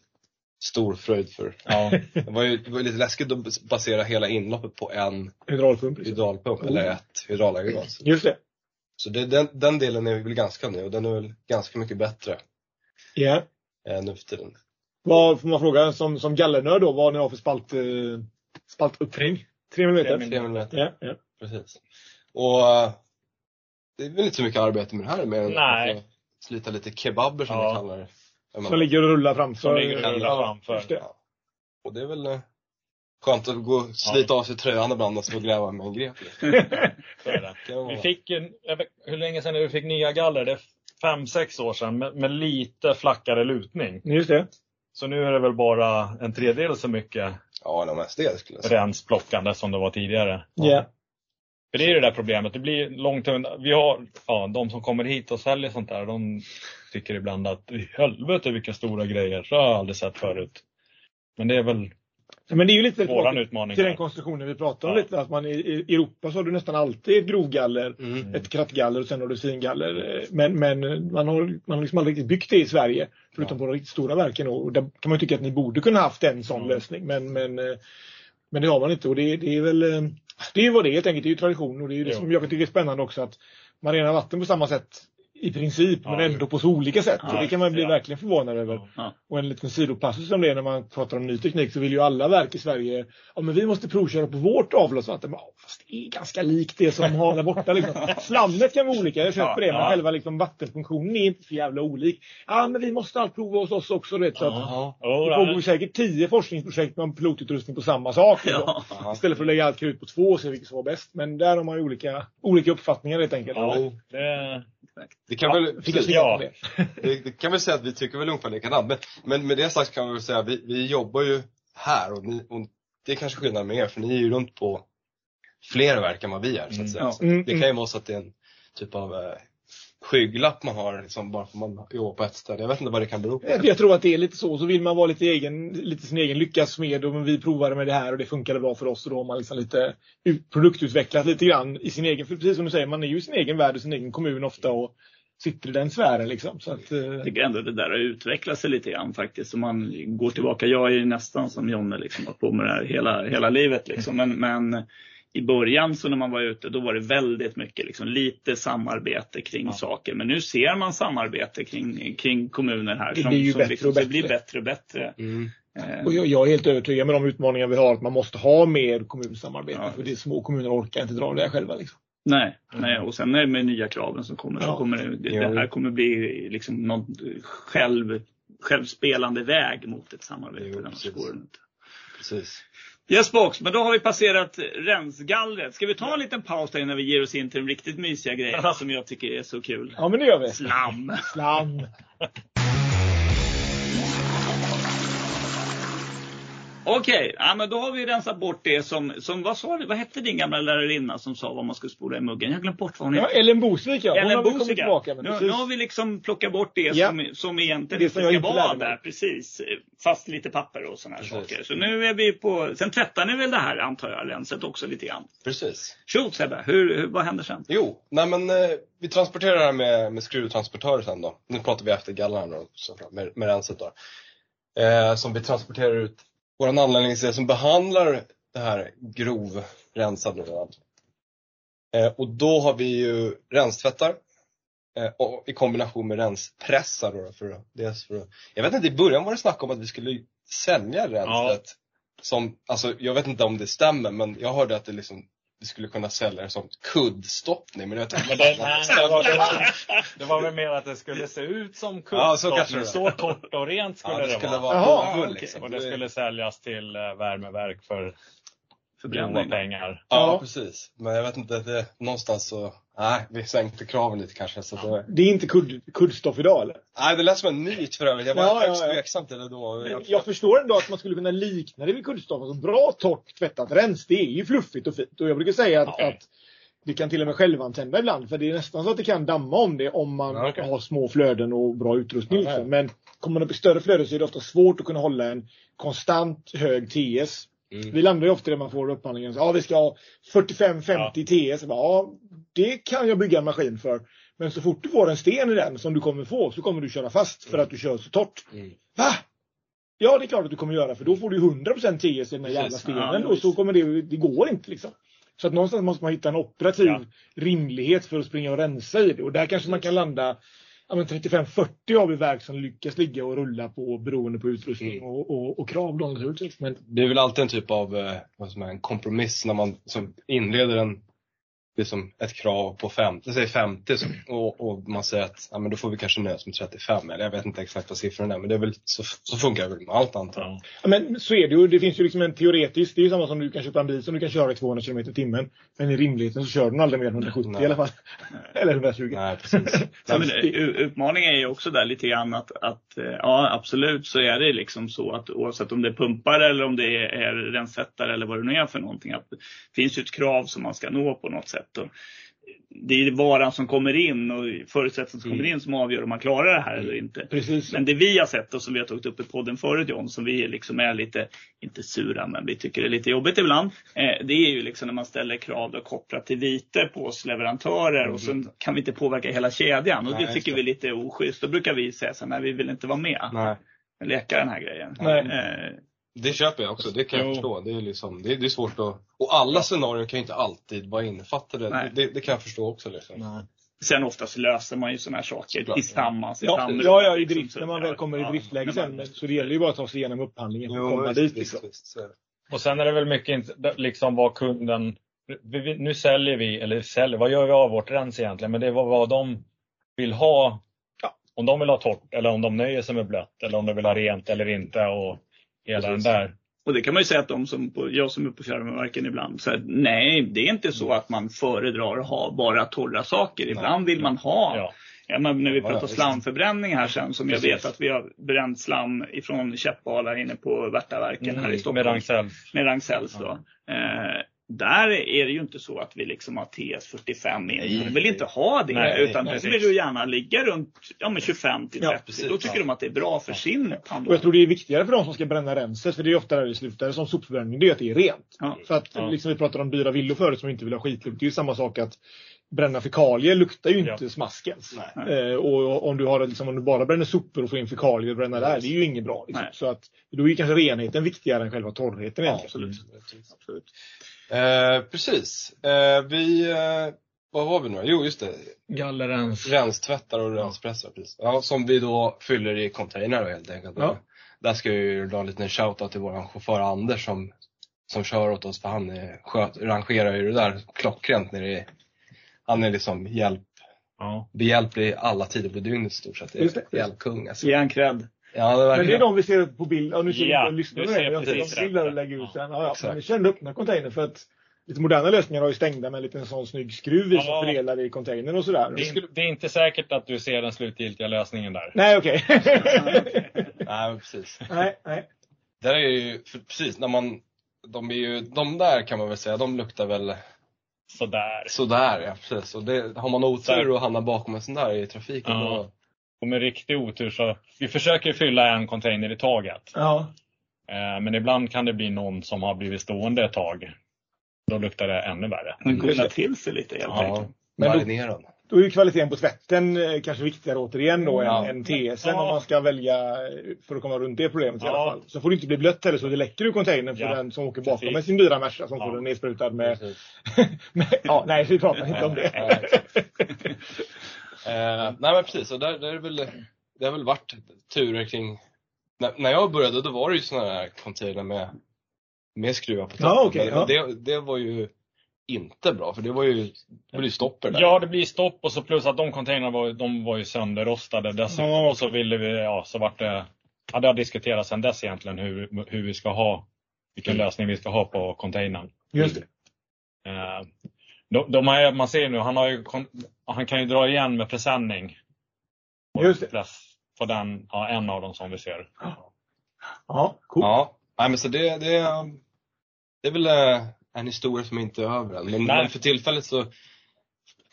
stor fröjd för
Ja.
det var ju det var lite läskigt att basera hela inloppet på en
Hydraulpump. Liksom.
hydraulpump eller ett hydraulaggregat.
Just det.
Så det, den, den delen är vi väl ganska nöjd och den är väl ganska mycket bättre
Ja.
eh, nu för tiden.
Vad får man fråga som, som gallernörd då, vad ni har för spalt, eh? Tre millimeter?
Tre
Tre millimeter,
Ja, ja.
precis. Och det är väl inte så mycket arbete med det här mer än
Nej.
att slita lite kebaber som
Ja.
vi kallar det. Menar,
Som ligger och rullar framför.
Som ligger och rullar
Ja,
framför.
Ja. Och det är väl eh, skönt att gå och slita av sig tröjan ibland och så gräva med en grep.
Vi fick vet, hur länge sedan är det vi fick nya galler? Det är fem, sex år sedan med, med lite flackare lutning.
Just det.
Så nu är det väl bara en tredjedel så mycket
Ja, de mest det skulle jag säga.
rensplockande som det var tidigare.
Ja.
För det är ju det där problemet. Det blir långt undan. Vi har, ja, de som kommer hit och säljer sånt där, de tycker ibland att i helvete vilka stora grejer. Så har jag aldrig sett förut. Men det är väl
Men det är ju lite
våran utmaning.
till den konstruktionen vi pratade om
Ja.
lite. Att man i, i Europa så har du nästan alltid ett grovgaller,
Mm.
ett krattgaller och sen har du fingaller. Men, men man har, man har liksom aldrig riktigt byggt det i Sverige. Förutom på de riktigt stora verken. Och där kan man ju tycka att ni borde kunna haft en sån
Mm.
lösning. Men, men, eh, men det har man inte. Och det, det är väl eh, det är ju vad det är helt enkelt. Det är ju tradition. Och det är ju det
Jo.
som jag tycker är spännande också. Att man renar vatten på samma sätt i princip,
Ja,
men ändå på så olika sätt.
Ja,
det kan man bli
ja.
verkligen förvånad över.
Ja.
Och en liten sidopassus som det är när man pratar om ny teknik så vill ju alla verk i Sverige, ja men vi måste provköra på vårt avloppsvatten. Ja, fast det är ganska likt det som har där borta. Liksom. Slammet kan vara olika, jag köper
Ja,
det, men
ja.
själva liksom vattenfunktionen är inte så jävla olik. Ja men vi måste allt prova hos oss också. Vet, så att, det
det
pågår säkert tio forskningsprojekt med pilotutrustning på samma sak. liksom. Istället för att lägga allt krut på två och se vilket som var bäst. Men där har man ju olika, olika uppfattningar helt enkelt.
Det,
Det kan
Ja,
väl, precis.
säga
Ja.
det?
det, kan väl säga att vi tycker väl ungefär likadant. Men, men med det sagt kan vi väl säga att vi, vi jobbar ju här och, ni, och det är kanske skillnad med er för ni är ju runt på fler verk än vad vi är. Så
Mm.
att säga.
Ja.
Så
Mm,
det kan ju vara så att det är en typ av eh, skygglapp man har liksom, bara för att man jobbar på ett ställe. Jag vet inte vad det kan bero på.
Jag tror att det är lite så. Så vill man vara lite, egen, lite sin egen lyckas med och men vi provade med det här och det funkade bra för oss. Och då har man liksom lite ut- produktutvecklat lite grann i sin egen, för precis som du säger, man är ju i sin egen värld och sin egen kommun ofta och sitter i den sfären liksom. Så att, eh,
Jag tycker ändå det där har utvecklat sig lite grann faktiskt. Om man går tillbaka, jag är ju nästan som Jonne liksom, har på med det här hela, hela livet liksom. Men, men i början så när man var ute då var det väldigt mycket liksom, lite samarbete kring
Ja.
saker. Men nu ser man samarbete kring, kring kommuner här
Det
som,
blir ju
som
bättre
liksom,
och
det blir
bättre.
och bättre.
Mm.
Eh,
och jag, jag är helt övertygad med de utmaningar vi har att man måste ha mer kommunsamarbete.
Ja.
För det är små kommuner orkar inte dra det själva. Liksom.
Nej,
Mm.
nej, och sen är det med nya kraven som kommer så
Ja.
kommer det, det, här kommer bli liksom någon själv, självspelande väg mot ett samarbete.
Jo, precis. Precis.
Yes box, men då har vi passerat rensgallret. Ska vi ta en liten paus där innan vi ger oss in till de riktigt mysiga grejerna som jag tycker är så kul?
Ja men det gör vi.
Slam!
Slam.
Okej, ja, men då har vi rensat bort det som, som vad sa du, vad hette din gamla lärarinna som sa vad man skulle spola i muggen? Jag har glömt bort vad hon
Ja,
hette.
Ellen Bosvik ja. Hon
Ellen
har väl kommit
Bosika.
tillbaka. Men
Nu, nu har vi liksom plockat bort det
Ja.
som, som egentligen
Det
inte
som
ska vara där. Precis. Fast lite papper och sådana saker. Så nu är vi på, sen tvättar ni väl det här antar jag, renset också lite grann.
Precis.
Shoot Sebbe, hur, hur, vad händer sen?
Jo, nej men eh, vi transporterar det här med, med skruvtransportörer sen då. Nu pratar vi efter såklart, med, med renset då. Eh, som vi transporterar ut vår anläggningsdel som behandlar det här grovrensade då. Eh, och då har vi ju renstvättar. Eh, och i kombination med renspressar då, för, dels för Jag vet inte, i början var det snack om att vi skulle sälja renset. Som, alltså jag vet inte om det stämmer men jag hörde att det liksom vi skulle kunna sälja det som kuddstoppning. Men vet inte.
Men det, nej, det, var, det, var, det var väl mer att det skulle se ut som
Ja, så
kuddstoppning.
kanske det
så torrt och rent skulle
Ja, det
det,
skulle
vara.
vara
okej.
liksom.
Och det skulle säljas till eh, värmeverk för
Förbränning.
pengar.
Ja,
Ja.
precis. Men jag vet inte, det, någonstans så, nej, vi sänkte kraven lite kanske. Så det,
Det är inte kudd, kuddstoff idag eller?
nej, det lät som en myt för övrigt. Jag var
Ja, ja,
högst
ja.
tveksam till det då. Jag,
Jag förstår ändå att man skulle kunna likna det vid kuddstoff. Alltså bra torrt tvättat rens, det är ju fluffigt och fint. Och jag brukar säga att,
Ja.
att det kan till och med självantända ibland. För det är nästan så att det kan damma om det om man
Ja, okej.
har små flöden och bra utrustning.
Ja, ja.
liksom. Men kommer man upp i större flöden så är det ofta svårt att kunna hålla en konstant hög TS.
Mm.
Vi landar ju ofta där man får upphandlingen. Så, Ja, vi ska ha 45-50 TS. Bara, Ja, det kan jag bygga en maskin för. Men så fort du får en sten i den som du kommer få så kommer du köra fast för att du kör så torrt.
Mm.
Va? Ja, det är klart att du kommer göra för då får du 100% TS i den här jävla stenen
Ja,
och så kommer det, det går inte liksom. Så att någonstans måste man hitta en operativ
Ja.
rimlighet för att springa och rensa i det. Och där kanske man kan landa ja, men 35-40 har vi verk som lyckas ligga och rulla på beroende på utrustning
Mm.
och, och, och krav. då, naturligtvis. Men
Det är väl alltid en typ av eh, vad som är, en kompromiss när man som inleder en, liksom ett krav på 50, säg 50 så, och, och man säger att ja, men då får vi kanske nöja oss med 35. Eller jag vet inte exakt vad siffran är men det är väl, så, så funkar det väl med allt antar jag.
Ja.
Men så är det ju. Det finns ju liksom en teoretisk, det är ju samma som du kan köpa en bil som du kan köra i 200 km i timmen. Men i rimligheten så kör den aldrig mer än 170
Nej.
i alla fall. Eller 120.
Nej, precis.
Ja, men, u- utmaningen är ju också där lite grann att, att eh, ja absolut så är det liksom så att oavsett om det är pumpar eller om det är, är rensättare eller vad det nu är för någonting. Att det finns ju ett krav som man ska nå på något sätt. Och det är varan som kommer in och förutsättningarna som kommer in som avgör om man klarar det här eller inte.
Precis.
Men det vi har sett och som vi har tagit upp i podden förut John, som vi liksom är lite, inte sura, men vi tycker det är lite jobbigt ibland. Eh, det är ju liksom när man ställer krav då kopplat till vite på oss leverantörer och sen kan vi inte påverka hela kedjan. Och
Nej,
det tycker vi är lite oschysst. Då brukar vi säga så här, vi vill inte vara med.
Nej.
Leka den här grejen.
Nej.
Det köper jag också, det kan jag
Jo.
förstå. Det är, liksom, det, är, det är svårt att... Och alla scenarier kan ju inte alltid vara innefattade.
Nej.
Det, det kan jag förstå också. Liksom.
sen oftast löser man ju sådana här saker
Såklart.
tillsammans. i
Ja, ja, ja, i
liksom,
drift.
så-
När man väl kommer i driftläge sen. Men, så det gäller ju bara att ta sig igenom upphandlingen att komma
visst,
dit. Liksom.
visst, det.
Och sen är det väl mycket liksom vad kunden, nu säljer vi, eller säljer, vad gör vi av vårt rens egentligen? Men det är vad, vad de vill ha.
Ja.
Om de vill ha torrt eller om de nöjer sig med blött eller om de vill ha rent eller inte och hela
Precis.
den där.
Och det kan man ju säga att de som, på, jag som är på fjärrvärmeverken ibland, så här, nej det är inte så att man föredrar att ha bara torra saker. Ibland vill man ha,
Ja.
ja, men när vi
Ja, ja,
pratar slamförbränning här sen, som jag vet att vi har bränt slam ifrån käppbalar inne på Värtaverken här i
Mm,
Stockholm.
med Ragn-Sells.
med Ragn-Sells då. Eh, där är det ju inte så att vi liksom har TS45 in. De vill inte ha det.
Nej,
utan
nej, precis.
vill ju gärna ligga runt ja, men 25 till 30.
Ja,
precis.
Då tycker de att det är bra för sin
Och
tandvård.
jag tror det är viktigare för de som ska bränna renset, för det är ofta där det slutar som sopförbränning, det är att det är rent.
Ja.
För att,
Ja.
liksom vi pratade om dyra villor förut som inte vill ha skitlukt. Det är ju samma sak att bränna fekalier luktar ju inte
Ja.
smask ens. Eh, och om du, har, liksom, om du bara bränner sopor och får in fekalier och bränna där, det är ju inget bra. Liksom. Så att, då är ju kanske renheten viktigare än själva torrheten
Ja, absolut. absolut. Eh, precis. Eh, vi, eh, vad var vi nu Jo, just det.
Gallerens.
Renstvättar och renspressar. Precis. Ja, som vi då fyller i containrar helt enkelt.
Ja.
Där ska jag ju dra en liten shoutout till vår chaufför Anders som, som kör åt oss för han är, sköt, rangerar ju det där klockrent nere i, han är liksom hjälp,
Ja.
behjälplig alla tider på dygnet i stort sett.
Just det.
hjälpkung alltså.
Ge en cred.
Ja, det är
Men det är de vi ser på bild. Ja, nu ser
Ja,
vi inte lyssnar på det. Jag ser de bilder och lägger ut sen. Ja, ja. Men vi kände öppna container för att lite moderna lösningar har ju stängda med en liten sån snygg skruv
Ja.
som fördelar i containern och sådär.
Det, är, det är inte säkert att du ser den slutgiltiga lösningen där.
Nej, okej.
Nej, men precis.
nej, nej.
Där är ju, precis, när man, de är ju, de där kan man väl säga, de luktar väl
Sådär.
sådär ja, precis. Och det, har man otur och hamnar bakom en sån där i trafiken
Ja.
då,
Och med riktig otur så, vi försöker fylla en container i taget.
Ja.
Eh, men ibland kan det bli någon som har blivit stående ett tag. Då luktar det ännu värre.
Den gunnar till sig lite helt
ja,
enkelt.
Men
marinerad.
Då är ju kvaliteten på tvätten eh, kanske viktigare återigen då
Ja.
än, än TSN
Ja.
om man ska välja eh, för att komma runt det problemet i
Ja.
alla fall. Så får det inte bli blött heller så det läcker ur containern för
Ja.
den som åker bakom
Precis.
med sin dyra Merca som får den nedsprutad med, med... Ja, nej, vi pratar inte om det.
Eh, nej men precis, och där, där är väl, det har väl varit turer kring, när, när jag började då var det ju sådana här container med, med skruvar på toppen. Men
ja.
det, det var ju inte bra för det var ju, det blev ju stopper där.
Ja, det blir stopp och så plus att de containrarna var, de var ju sönderrostade dessutom.
Ja.
Och så ville vi, ja så vart det, ja det har diskuterats sedan dess egentligen hur, hur vi ska ha, vilken
Mm.
lösning vi ska ha på containern.
Just det.
Eh, de, de har, man ser nu, han, har ju, han kan ju dra igen med presenning.
Just det.
press- På den, ja, en av dem som vi ser.
Ja, cool.
Ja, nej men så det, det, det är väl eh, en historia som inte är över än. Men, men för tillfället så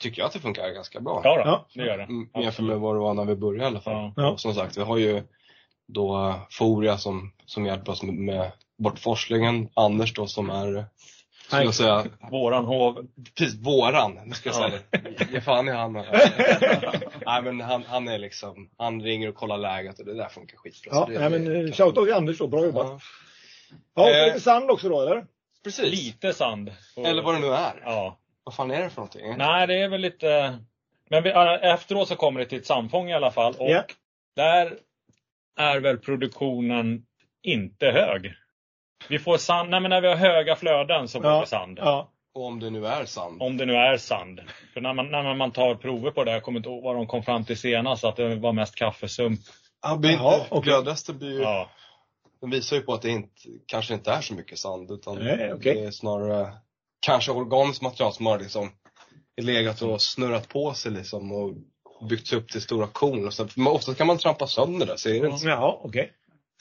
tycker jag att det funkar ganska bra.
Ja,
Ja.
det gör det.
Mm, Jämfört med vad det var när vi började i alla fall.
Ja.
Ja.
Och som sagt, vi har ju då Foria som, som hjälper oss med, med bortforslingen. Anders då som är, ska jag säga,
Våran hov,
precis våran, nu ska jag
Ja.
säga det. Ge fan i han. Nej men han, han är liksom, han ringer och kollar läget och det där funkar skitbra.
Ja,
det,
nej, men shoutout till Anders då, bra jobbat.
Ja,
Ja,
Eh.
lite sand också då eller?
Precis.
lite sand. Och-
Eller vad det nu är.
Ja.
Vad fan är det för någonting?
Nej, det är väl lite... Men vi, efteråt så kommer det till ett sandfång i alla fall. Och
Ja.
där är väl produktionen inte hög. Vi får sand, nej men när vi har höga flöden så får
Ja.
vi sand.
Ja.
Och om det nu är sand.
Om det nu är sand. För när man, när man tar prover på det, jag kommer inte ihåg vad de kom fram till senast, att det var mest kaffesump.
Ja, blir,
Jaha, okej.
Glödresten blir ju,
Ja.
Den visar ju på att det inte, kanske inte är så mycket sand utan
Nej, okej.
det är snarare kanske organiskt material som har liksom legat och snurrat på sig liksom och byggts upp till stora korn. Och så, men ofta kan man trampa sönder det, så, är det inte,
Jaha, okej.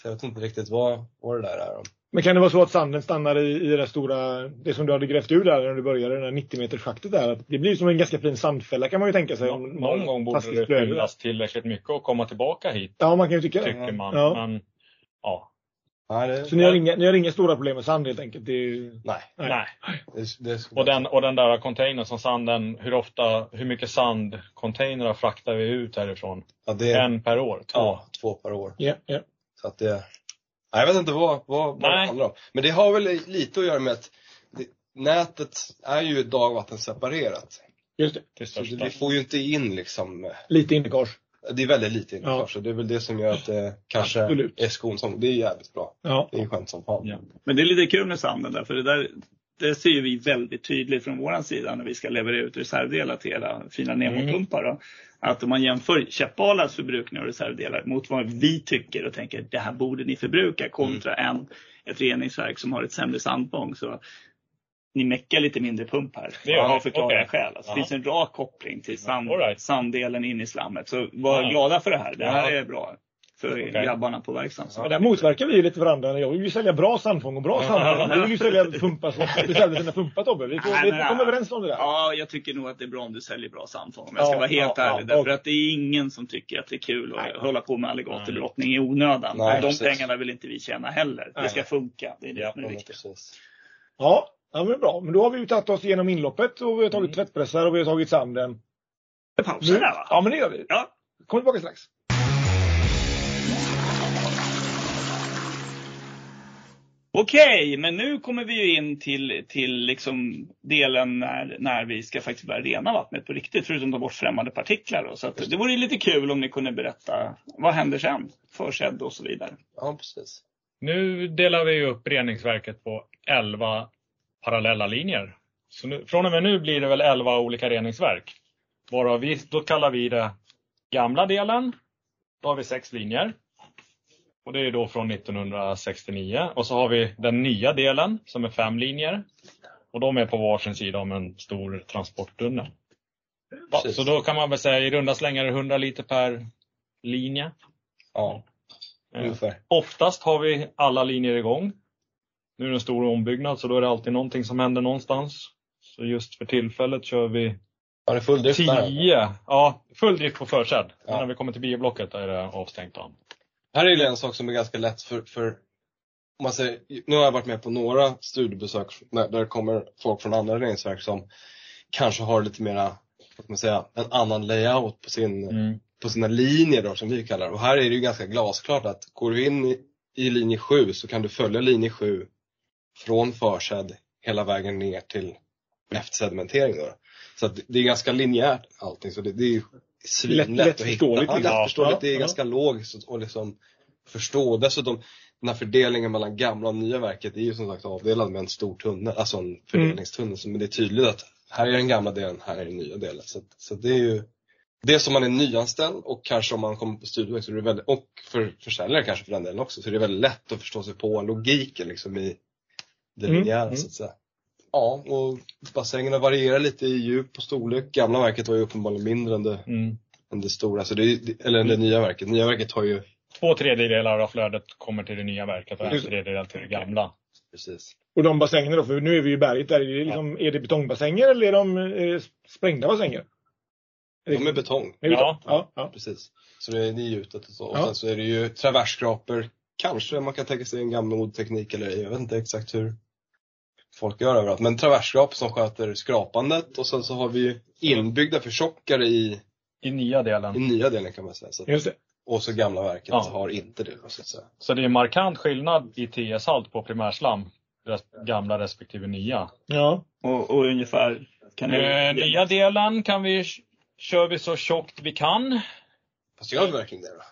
så jag vet inte riktigt vad, vad det där är.
Men kan det vara så att sanden stannar i, i det stora, det som du hade grävt ur där när du började, det där 90 meters schaktet där. att Det blir som en ganska fin sandfälla kan man ju tänka sig. om-
Någon, någon gång borde det fyllas tillräckligt mycket och komma tillbaka hit,
Ja, man kan ju tycka det.
tycker man.
Ja.
Men, ja.
Nej, det,
Så ni har, inga, ni har inga stora problem med sand helt enkelt? Det är ju...
nej.
Nej.
Nej.
Det, det,
Och den, och den där containern som sanden, hur ofta, hur mycket sandcontainrar fraktar vi ut härifrån?
ja, det,
En per år? Två?
ja, två per år.
Ja, ja.
Så att det, nej, jag vet inte vad, vad, vad det handlar om. Men det har väl lite att göra med att det, nätet är ju dagvattenseparerat.
Just det.
Så vi får ju inte in liksom,
Lite inläckage.
Det är väldigt lite innanför.
Ja.
Så det är väl det som gör att det kanske
Absolut.
är skonsamt. Det är jävligt bra.
Ja.
Det är skönt som fan.
Ja.
Men det är lite kul med sanden där, för det där det ser vi väldigt tydligt från våran sida när vi ska leverera ut reservdelar till era fina Nemo-pumpar. då. Att om man jämför Käppalas förbrukning av reservdelar mot vad vi tycker och tänker det här borde ni förbruka kontra en, ett reningsverk som har ett sämre sandfång. Så ni meckar lite mindre pump här.
Det gör
av förklarliga
Okej.
skäl. Alltså, det finns en rak koppling till sand,
right.
sanddelen in i slammet. Så var
Ja.
glada för det här. Det här
Ja.
är bra för
Okej.
grabbarna på verkstaden.
Men där motverkar vi ju lite varandra. Jag vill ju sälja bra sandfång och bra sandfång. Du vill ju sälja pumpar som du säljer dina pumpar Tobbe. Vi får,
Nej,
vi
men
får komma överens om det där.
Ja, jag tycker nog att det är bra om du säljer bra sandfång. Om jag ska
Ja,
vara helt
ja,
ärlig.
ja,
därför
och-
att det är ingen som tycker att det är kul att
Nej.
hålla på med alligatorbrottning i onödan.
Nej,
och de
precis.
pengarna vill inte vi tjäna heller.
Nej.
Det ska funka. Det är det
Ja,
som är viktigt.
Ja, ja men bra. Men då har vi ju tagit oss igenom inloppet och vi har tagit tvättpressar och vi har tagit sanden.
Det pausar där va?
Ja, men det gör vi.
Ja.
Kommer tillbaka strax.
Okej, men nu kommer vi ju in till, till liksom delen när, när vi ska faktiskt börja rena vattnet på riktigt. Förutom att ta bort främmande partiklar. Då. Så att det vore lite kul om ni kunde berätta vad händer sen? Försedd och så vidare.
Ja, precis.
Nu delar vi upp reningsverket på 11 parallella linjer. Så nu, från och med nu blir det väl 11 olika reningsverk. Varav vi, då kallar vi det gamla delen. Då har vi sex linjer. Och det är då från 1969. Och så har vi den nya delen som är fem linjer. Och de är på varsin sida om en stor transporttunnel.
Precis.
så då kan man väl säga i runda slängar 100 liter per linje.
Ja.
Eh,
ungefär?
Oftast har vi alla linjer igång. Nu är det en stor ombyggnad så då är det alltid någonting som händer någonstans. Så just för tillfället kör vi
Har ni full drift där?
10, ja full drift på försedd.
Ja.
När vi kommer till bioblocket är det avstängt. Då.
Här är det en sak som är ganska lätt för, för om man säger, nu har jag varit med på några studiebesök där det kommer folk från andra reningsverk som kanske har lite mera, vad man säga, en annan layout på, sin,
Mm.
på sina linjer då, som vi kallar det. Och här är det ju ganska glasklart att går du in i, i linje 7 så kan du följa linje 7 från försedd hela vägen ner till eftersedimentering. Då. Så att det- är ganska linjärt allting. Så det, det är ju svinlätt
Lätt-
att hitta. Ja, lättförståeligt. Det är
Ja,
ganska logiskt och liksom förstå. Dessutom den här fördelningen mellan gamla och nya verket är ju som sagt avdelad med en stor tunnel, alltså en fördelningstunnel. Så men det är tydligt att här är den gamla delen, här är den nya delen. Så, att- så det är ju det som man är nyanställd och kanske om man kommer på studieväg så är det väldigt, och för försäljare kanske för den delen också, så är det väldigt lätt att förstå sig på logiken liksom i det
Mm,
linjära
mm.
så att säga. Ja, och bassängerna varierar lite i djup och storlek. Gamla verket var ju uppenbarligen mindre än det,
Mm.
än det stora, så det, eller än det nya verket. Nya verket har ju,
Två tredjedelar av flödet kommer till det nya verket och en tredjedel till det gamla.
precis.
Och de bassängerna då, för nu är vi i berget där. Är det, liksom, är det betongbassänger eller är de eh, sprängda bassänger?
De är betong,
Ja.
ja. ja.
precis. Så det är gjutet och så. Och
Ja.
sen så är det ju traversskrapor. Kanske man kan tänka sig en gammal teknik eller. Jag vet inte exakt hur folk gör överallt. Men traversskrap som sköter skrapandet och sen så har vi ju inbyggda förtjockare i,
I nya
i
delen.
nya delen kan man säga. Så,
Just det.
och så gamla verket
Ja.
har inte det så att säga.
Så det är en markant skillnad i TS-halt på primärslam. Gamla respektive nya.
Ja.
Och, och ungefär kan du...
Eh, nya delen kan vi, kör vi så tjockt vi kan.
Fast gör det verkligen det då?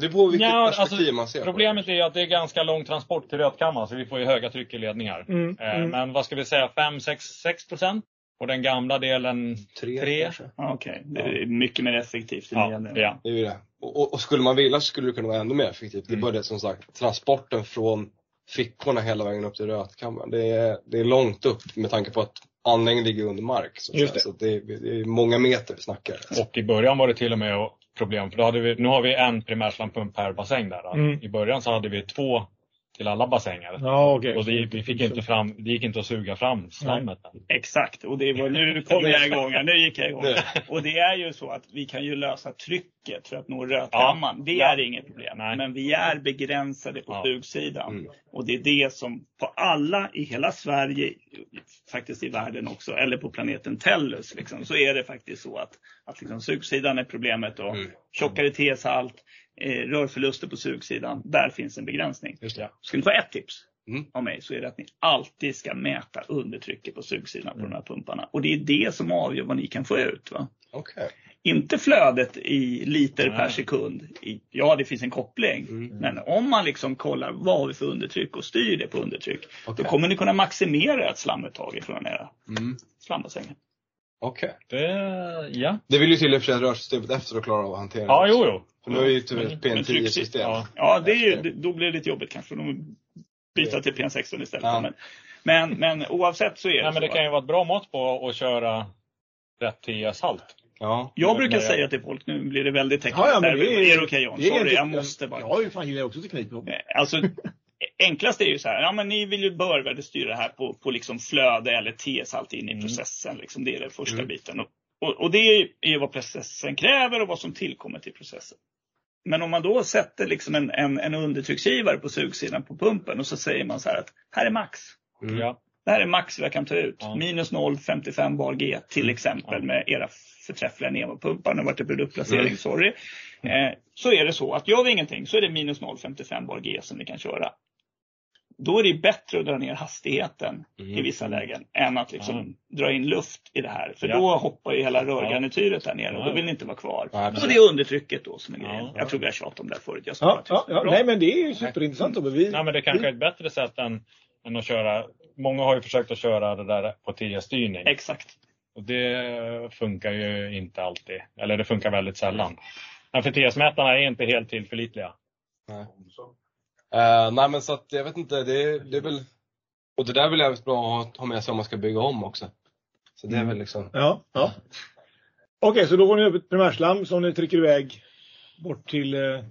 Det beror på vilket
Ja,
perspektiv
alltså,
man ser på
Problemet är att det är ganska lång transport till rötkammaren så vi får ju höga tryck i ledningar.
Mm,
Eh,
mm.
Men vad ska vi säga, 5-6 procent? Och den gamla delen
Tre,
tre.
kanske.
Ja, Okej, det är mycket mer effektivt. i
Ja,
delen.
ja.
Det är ju det. Och, och, och skulle man vilja så skulle det kunna vara ännu mer effektivt. Det är
Mm.
bara det som sagt, transporten från fickorna hela vägen upp till rötkammaren. Det är, det är långt upp med tanke på att anläggningen ligger under mark. Så,
Just det.
så det, är, det är många meter vi snackar.
Och i början var det till och med problem, för då hade vi, nu har vi en primärslamppump per bassäng där.
Mm.
I början så hade vi två till alla bassänger.
Ja, okej.
Och det, vi fick inte fram, det gick inte att suga fram slammet.
Exakt, och det var nu kom jag igång. Nu gick jag igång. Och det är ju så att vi kan ju lösa trycket för att nå rötkammaren. Det är inget problem.
Nej.
Men vi är begränsade på
Ja.
sugsidan.
Mm.
Och det är det som på alla i hela Sverige, faktiskt i världen också, eller på planeten Tellus, liksom, så är det faktiskt så att, att liksom, sugsidan är problemet och
Mm.
tjockare T-salt, eh, rörförluster på sugsidan, där finns en begränsning.
Just det.
Ska ni få ett tips
Mm.
av mig så är det att ni alltid ska mäta undertrycket på sugsidan på de här pumparna. Och det är det som avgör vad ni kan få ut. Va?
Okej.
Inte flödet i liter
Nej.
per sekund. I, ja, det finns en koppling.
Mm.
Men om man liksom kollar vad har vi för undertryck och styr det på undertryck. Då
Okej.
kommer ni kunna maximera ett slamuttag från era
Mm.
slambassänger.
Okej.
Det, ja.
Det vill ju till i och för sig rörsystemet efter att klara av att hantera
Ja,
det
jo, jo.
För nu är ju typ
Men-
ett
men
PN10-system.
Ja.
Ja, det är ju, då blir det lite jobbigt kanske. De byta till PN16 istället.
Ja.
Men, men, men oavsett så är det
Nej, men det kan ju vara ett bra mått på att köra rätt TS-halt.
Ja.
Jag brukar
jag-
säga till folk, nu blir det väldigt tekniskt.
Ja, ja, men det är,
är det okej John?
det är
Sorry,
inte-
jag måste bara.
Ja, fan gillar också teknik.
Eh, Alltså, enklast är ju så här, ja men ni vill ju börvärdesstyra det här på, på liksom flöde eller T-salt in i
Mm.
processen. Liksom. Det är den första
Mm.
biten. Och, och, och det är ju vad processen kräver och vad som tillkommer till processen. Men om man då sätter liksom en, en, en undertrycksgivare på sugsidan på pumpen och så säger man så här att här är max.
Mm.
Ja.
Det här är max jag kan ta ut.
Ja.
Minus 0,55 bar G till exempel
Ja.
med era förträffliga Nemopumpar. Nu vart det produktplacering,
Mm.
sorry. Eh, så är det så att gör vi ingenting så är det minus 0,55 bar G som ni kan köra. Då är det bättre att dra ner hastigheten
Mm.
i vissa lägen än att liksom dra in luft i det här. För
Ja.
då hoppar ju hela rörgarnityret där nere och då vill ni inte vara kvar. Och det är undertrycket då som är grejen.
ja.
Jag tror vi har tjatat om det här förut. Jag
Ja, ja. Nej, men det är ju superintressant. Tobbe. Vi,
Nej, men det kanske är ett bättre sätt än, än att köra. Många har ju försökt att köra det där på TS-styrning.
Exakt.
Och det funkar ju inte alltid. Eller det funkar väldigt sällan. Men för TS-mätarna är inte helt tillförlitliga.
Nej. Eh, nej men så att jag vet inte, det, är- det är väl Och det där är väl jävligt bra att ha med sig om man ska bygga om också. Så det är
Mm.
väl liksom
Ja, ja. Okej, så då går ni upp ett primärslam som ni trycker iväg bort till, eh,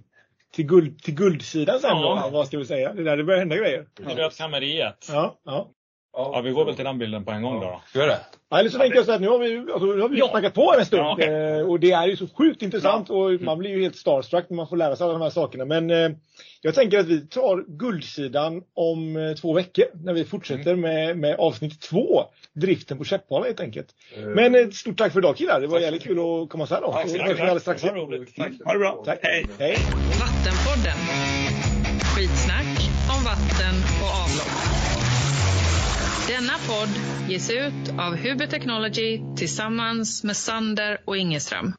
till, guld, till guldsidan sen
Ja.
då, vad ska vi säga? Det är där det börjar hända grejer.
Rötkammeriet.
Ja, ja.
Ja, vi går väl till den bilden på en gång då. då.
Göra det?
Ja, eller så tänker jag så här, nu har vi, alltså, nu har vi
Ja.
snackat på en stund
Ja, okej.
eh, och det är ju så sjukt intressant och man blir ju helt starstruck när man får lära sig alla de här sakerna. Men eh, jag tänker att vi tar guldsidan om eh, två veckor när vi fortsätter med, med avsnitt två, driften på Käppala helt enkelt. Men ett stort tack för idag killar, det var jävligt kul att komma så här långt.
Tack,
Och
tack,
alldeles strax
Det var
igen.
roligt.
Tack.
Ha det bra.
Tack.
Hej.
Hej.
Vattenpodden. Skitsnack om vatten och avlopp. Denna podd ges ut av Huber Technology tillsammans med Sander och Ingeström.